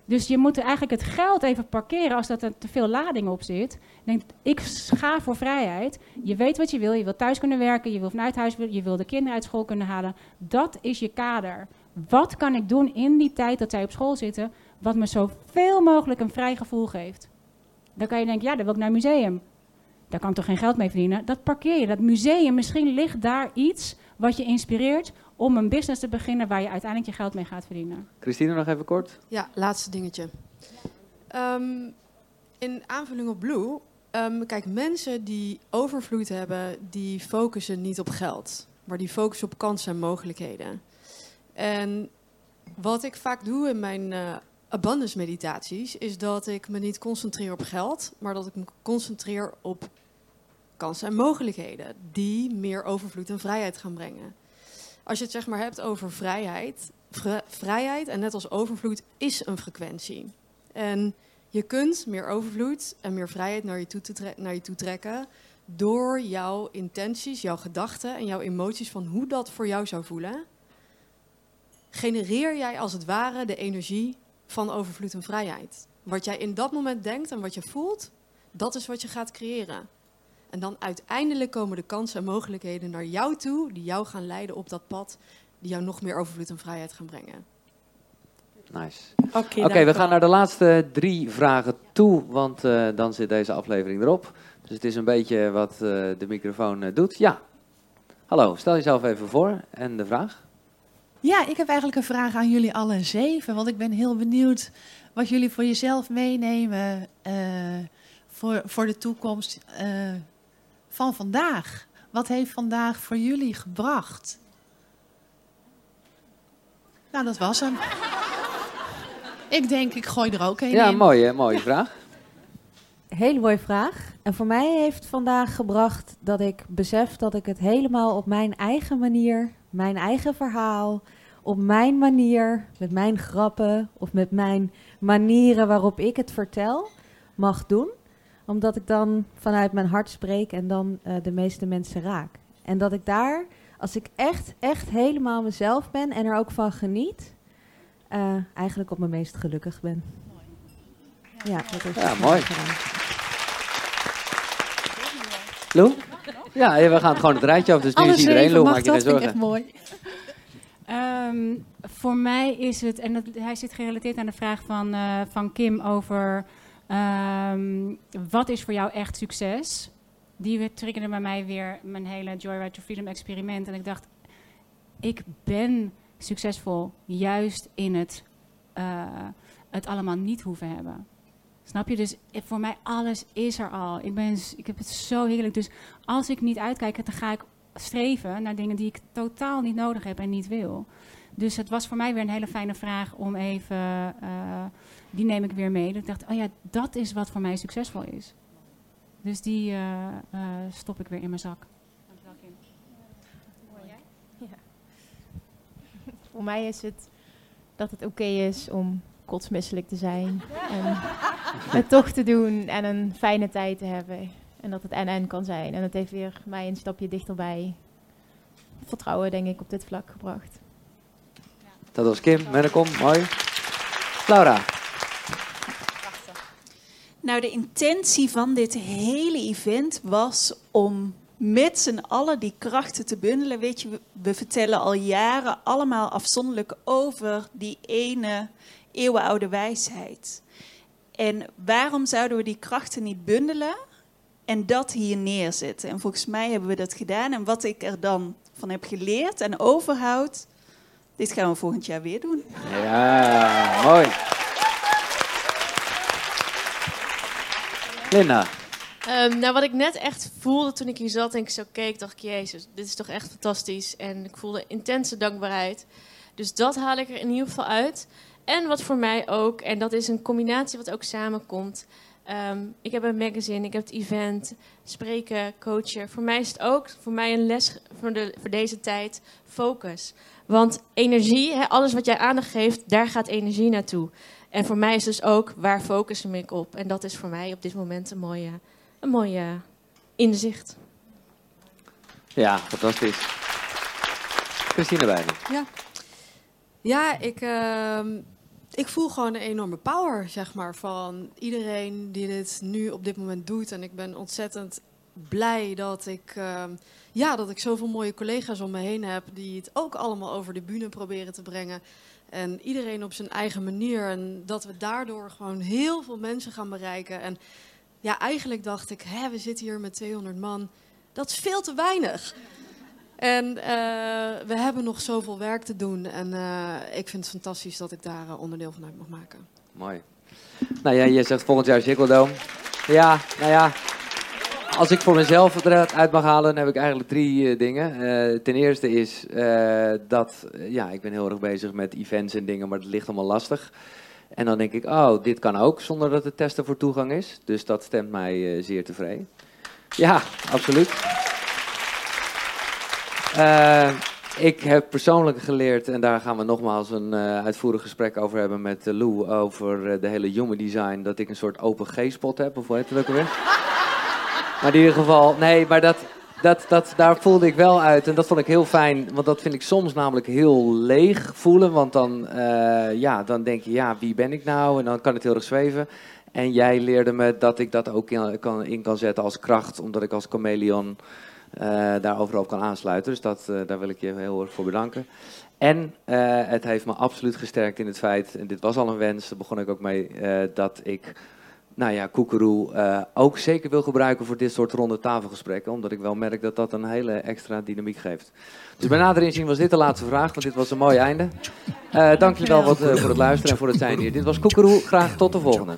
Dus je moet eigenlijk het geld even parkeren als dat er te veel lading op zit. Denk, ik ga voor vrijheid. Je weet wat je wil. Je wil thuis kunnen werken. Je wil vanuit huis. Je wil de kinderen uit school kunnen halen. Dat is je kader. Wat kan ik doen in die tijd dat zij op school zitten, wat me zoveel mogelijk een vrij gevoel geeft? Dan kan je denken, ja, dan wil ik naar een museum. Daar kan ik toch geen geld mee verdienen? Dat parkeer je. Dat museum, misschien ligt daar iets wat je inspireert om een business te beginnen waar je uiteindelijk je geld mee gaat verdienen. Christine, nog even kort. Ja, laatste dingetje. Ehm, in aanvulling op Blue, ehm, kijk, mensen die overvloed hebben, die focussen niet op geld, maar die focussen op kansen en mogelijkheden. En wat ik vaak doe in mijn eh, abundance meditaties, is dat ik me niet concentreer op geld, maar dat ik me concentreer op kansen en mogelijkheden die meer overvloed en vrijheid gaan brengen. Als je het zeg maar hebt over vrijheid, vri- vrijheid en net als overvloed is een frequentie. En je kunt meer overvloed en meer vrijheid naar je toe, te naar je toe trekken door jouw intenties, jouw gedachten en jouw emoties van hoe dat voor jou zou voelen. Genereer jij als het ware de energie van overvloed en vrijheid. Wat jij in dat moment denkt en wat je voelt, dat is wat je gaat creëren. En dan uiteindelijk komen de kansen en mogelijkheden naar jou toe, die jou gaan leiden op dat pad, die jou nog meer overvloed en vrijheid gaan brengen. Nice. Oké, we gaan naar de laatste drie vragen toe, want eh, dan zit deze aflevering erop. Dus het is een beetje wat eh, de microfoon eh, doet. Ja. Hallo, stel jezelf even voor en de vraag. Ja, ik heb eigenlijk een vraag aan jullie alle zeven. Want ik ben heel benieuwd wat jullie voor jezelf meenemen eh, voor, voor de toekomst eh, van vandaag. Wat heeft vandaag voor jullie gebracht? Nou, dat was hem. ik denk, ik gooi er ook een Ja, in. mooie, mooie vraag. Hele mooie vraag. En voor mij heeft vandaag gebracht dat ik besef dat ik het helemaal op mijn eigen manier, mijn eigen verhaal, op mijn manier, met mijn grappen of met mijn manieren waarop ik het vertel, mag doen. Omdat ik dan vanuit mijn hart spreek en dan eh, de meeste mensen raak. En dat ik daar, als ik echt, echt helemaal mezelf ben en er ook van geniet, eh, eigenlijk op mijn meest gelukkig ben. Ja, dat heeft Ja, mooi. gedaan. Lou? Ja, we gaan het gewoon het rijtje af, dus nu is iedereen Lou, maak je geen dat, vind ik zorgen. echt mooi. Ehm, voor mij is het, en hij zit gerelateerd aan de vraag van, eh, van Kim over ehm, wat is voor jou echt succes? Die triggerde bij mij weer mijn hele Joyride to Freedom experiment. En ik dacht, ik ben succesvol juist in het, eh, het allemaal niet hoeven hebben. Snap je? Dus voor mij alles is er al. Ik, ben, ik heb het zo heerlijk. Dus als ik niet uitkijk, dan ga ik streven naar dingen die ik totaal niet nodig heb en niet wil. Dus het was voor mij weer een hele fijne vraag om even, eh, die neem ik weer mee. Dat ik dacht, oh ja, dat is wat voor mij succesvol is. Dus die eh, eh, stop ik weer in mijn zak. (laughs) Voor mij is het dat het oké is om kotsmisselijk te zijn. En het toch te doen en een fijne tijd te hebben. En dat het en-en kan zijn. En dat heeft weer mij een stapje dichterbij vertrouwen, denk ik, op dit vlak gebracht. Dat was Kim, Mennekom, mooi. Laura. Nou, de intentie van dit hele event was om met z'n allen die krachten te bundelen. Weet je, we, we vertellen al jaren allemaal afzonderlijk over die ene eeuwenoude wijsheid. En waarom zouden we die krachten niet bundelen en dat hier neerzetten? En volgens mij hebben we dat gedaan. En wat ik er dan van heb geleerd en overhoud, dit gaan we volgend jaar weer doen. Ja, mooi. Linda. Ehm, nou, wat ik net echt voelde toen ik hier zat en ik zo keek, dacht ik, jezus, dit is toch echt fantastisch. En ik voelde intense dankbaarheid. Dus dat haal ik er in ieder geval uit. En wat voor mij ook, en dat is een combinatie wat ook samenkomt. Ehm, ik heb een magazine, ik heb het event, spreken, coachen. Voor mij is het ook voor mij een les voor, de, voor deze tijd, focus. Want energie, hè, alles wat jij aandacht geeft, daar gaat energie naartoe. En voor mij is dus ook, waar focus ik op? En dat is voor mij op dit moment een mooie, een mooie inzicht. Ja, fantastisch. Christine Bijnen. Ja, ja ik, ehm, ik voel gewoon een enorme power, zeg maar, van iedereen die dit nu op dit moment doet. En ik ben ontzettend blij dat ik, ehm, ja, dat ik zoveel mooie collega's om me heen heb die het ook allemaal over de bühne proberen te brengen. En iedereen op zijn eigen manier. En dat we daardoor gewoon heel veel mensen gaan bereiken. En ja, eigenlijk dacht ik, hè, we zitten hier met 200 man. Dat is veel te weinig. En eh, we hebben nog zoveel werk te doen. En eh, ik vind het fantastisch dat ik daar eh, onderdeel van uit mag maken. Mooi. Nou ja, je zegt volgend jaar Dome. Ja, nou ja. Als ik voor mezelf eruit mag halen, dan heb ik eigenlijk drie dingen. ten eerste is dat, ja, ik ben heel erg bezig met events en dingen, maar het ligt allemaal lastig. En dan denk ik, oh, dit kan ook zonder dat het testen voor toegang is. Dus dat stemt mij zeer tevreden. Ja, absoluut. Uh, ik heb persoonlijk geleerd, en daar gaan we nogmaals een uh, uitvoerig gesprek over hebben met uh, Lou, over de hele human design, dat ik een soort open G-spot heb, of hoe heet het ook alweer? maar in ieder geval, nee, maar dat, dat, dat, daar voelde ik wel uit. En dat vond ik heel fijn, want dat vind ik soms namelijk heel leeg voelen. Want dan, ja, dan denk je, ja, wie ben ik nou? En dan kan het heel erg zweven. En jij leerde me dat ik dat ook in kan, in kan zetten als kracht, omdat ik als chameleon daar overal op kan aansluiten. Dus dat, uh, daar wil ik je heel erg voor bedanken. En uh, het heeft me absoluut gesterkt in het feit, en dit was al een wens, daar begon ik ook mee, dat ik nou ja, Koekeroe ook zeker wil gebruiken voor dit soort ronde tafelgesprekken. Omdat ik wel merk dat dat een hele extra dynamiek geeft. Dus bij nader inzien was dit de laatste vraag, want dit was een mooi einde. dank je wel voor het luisteren en voor het zijn hier. Dit was Koekeroe, graag tot de volgende.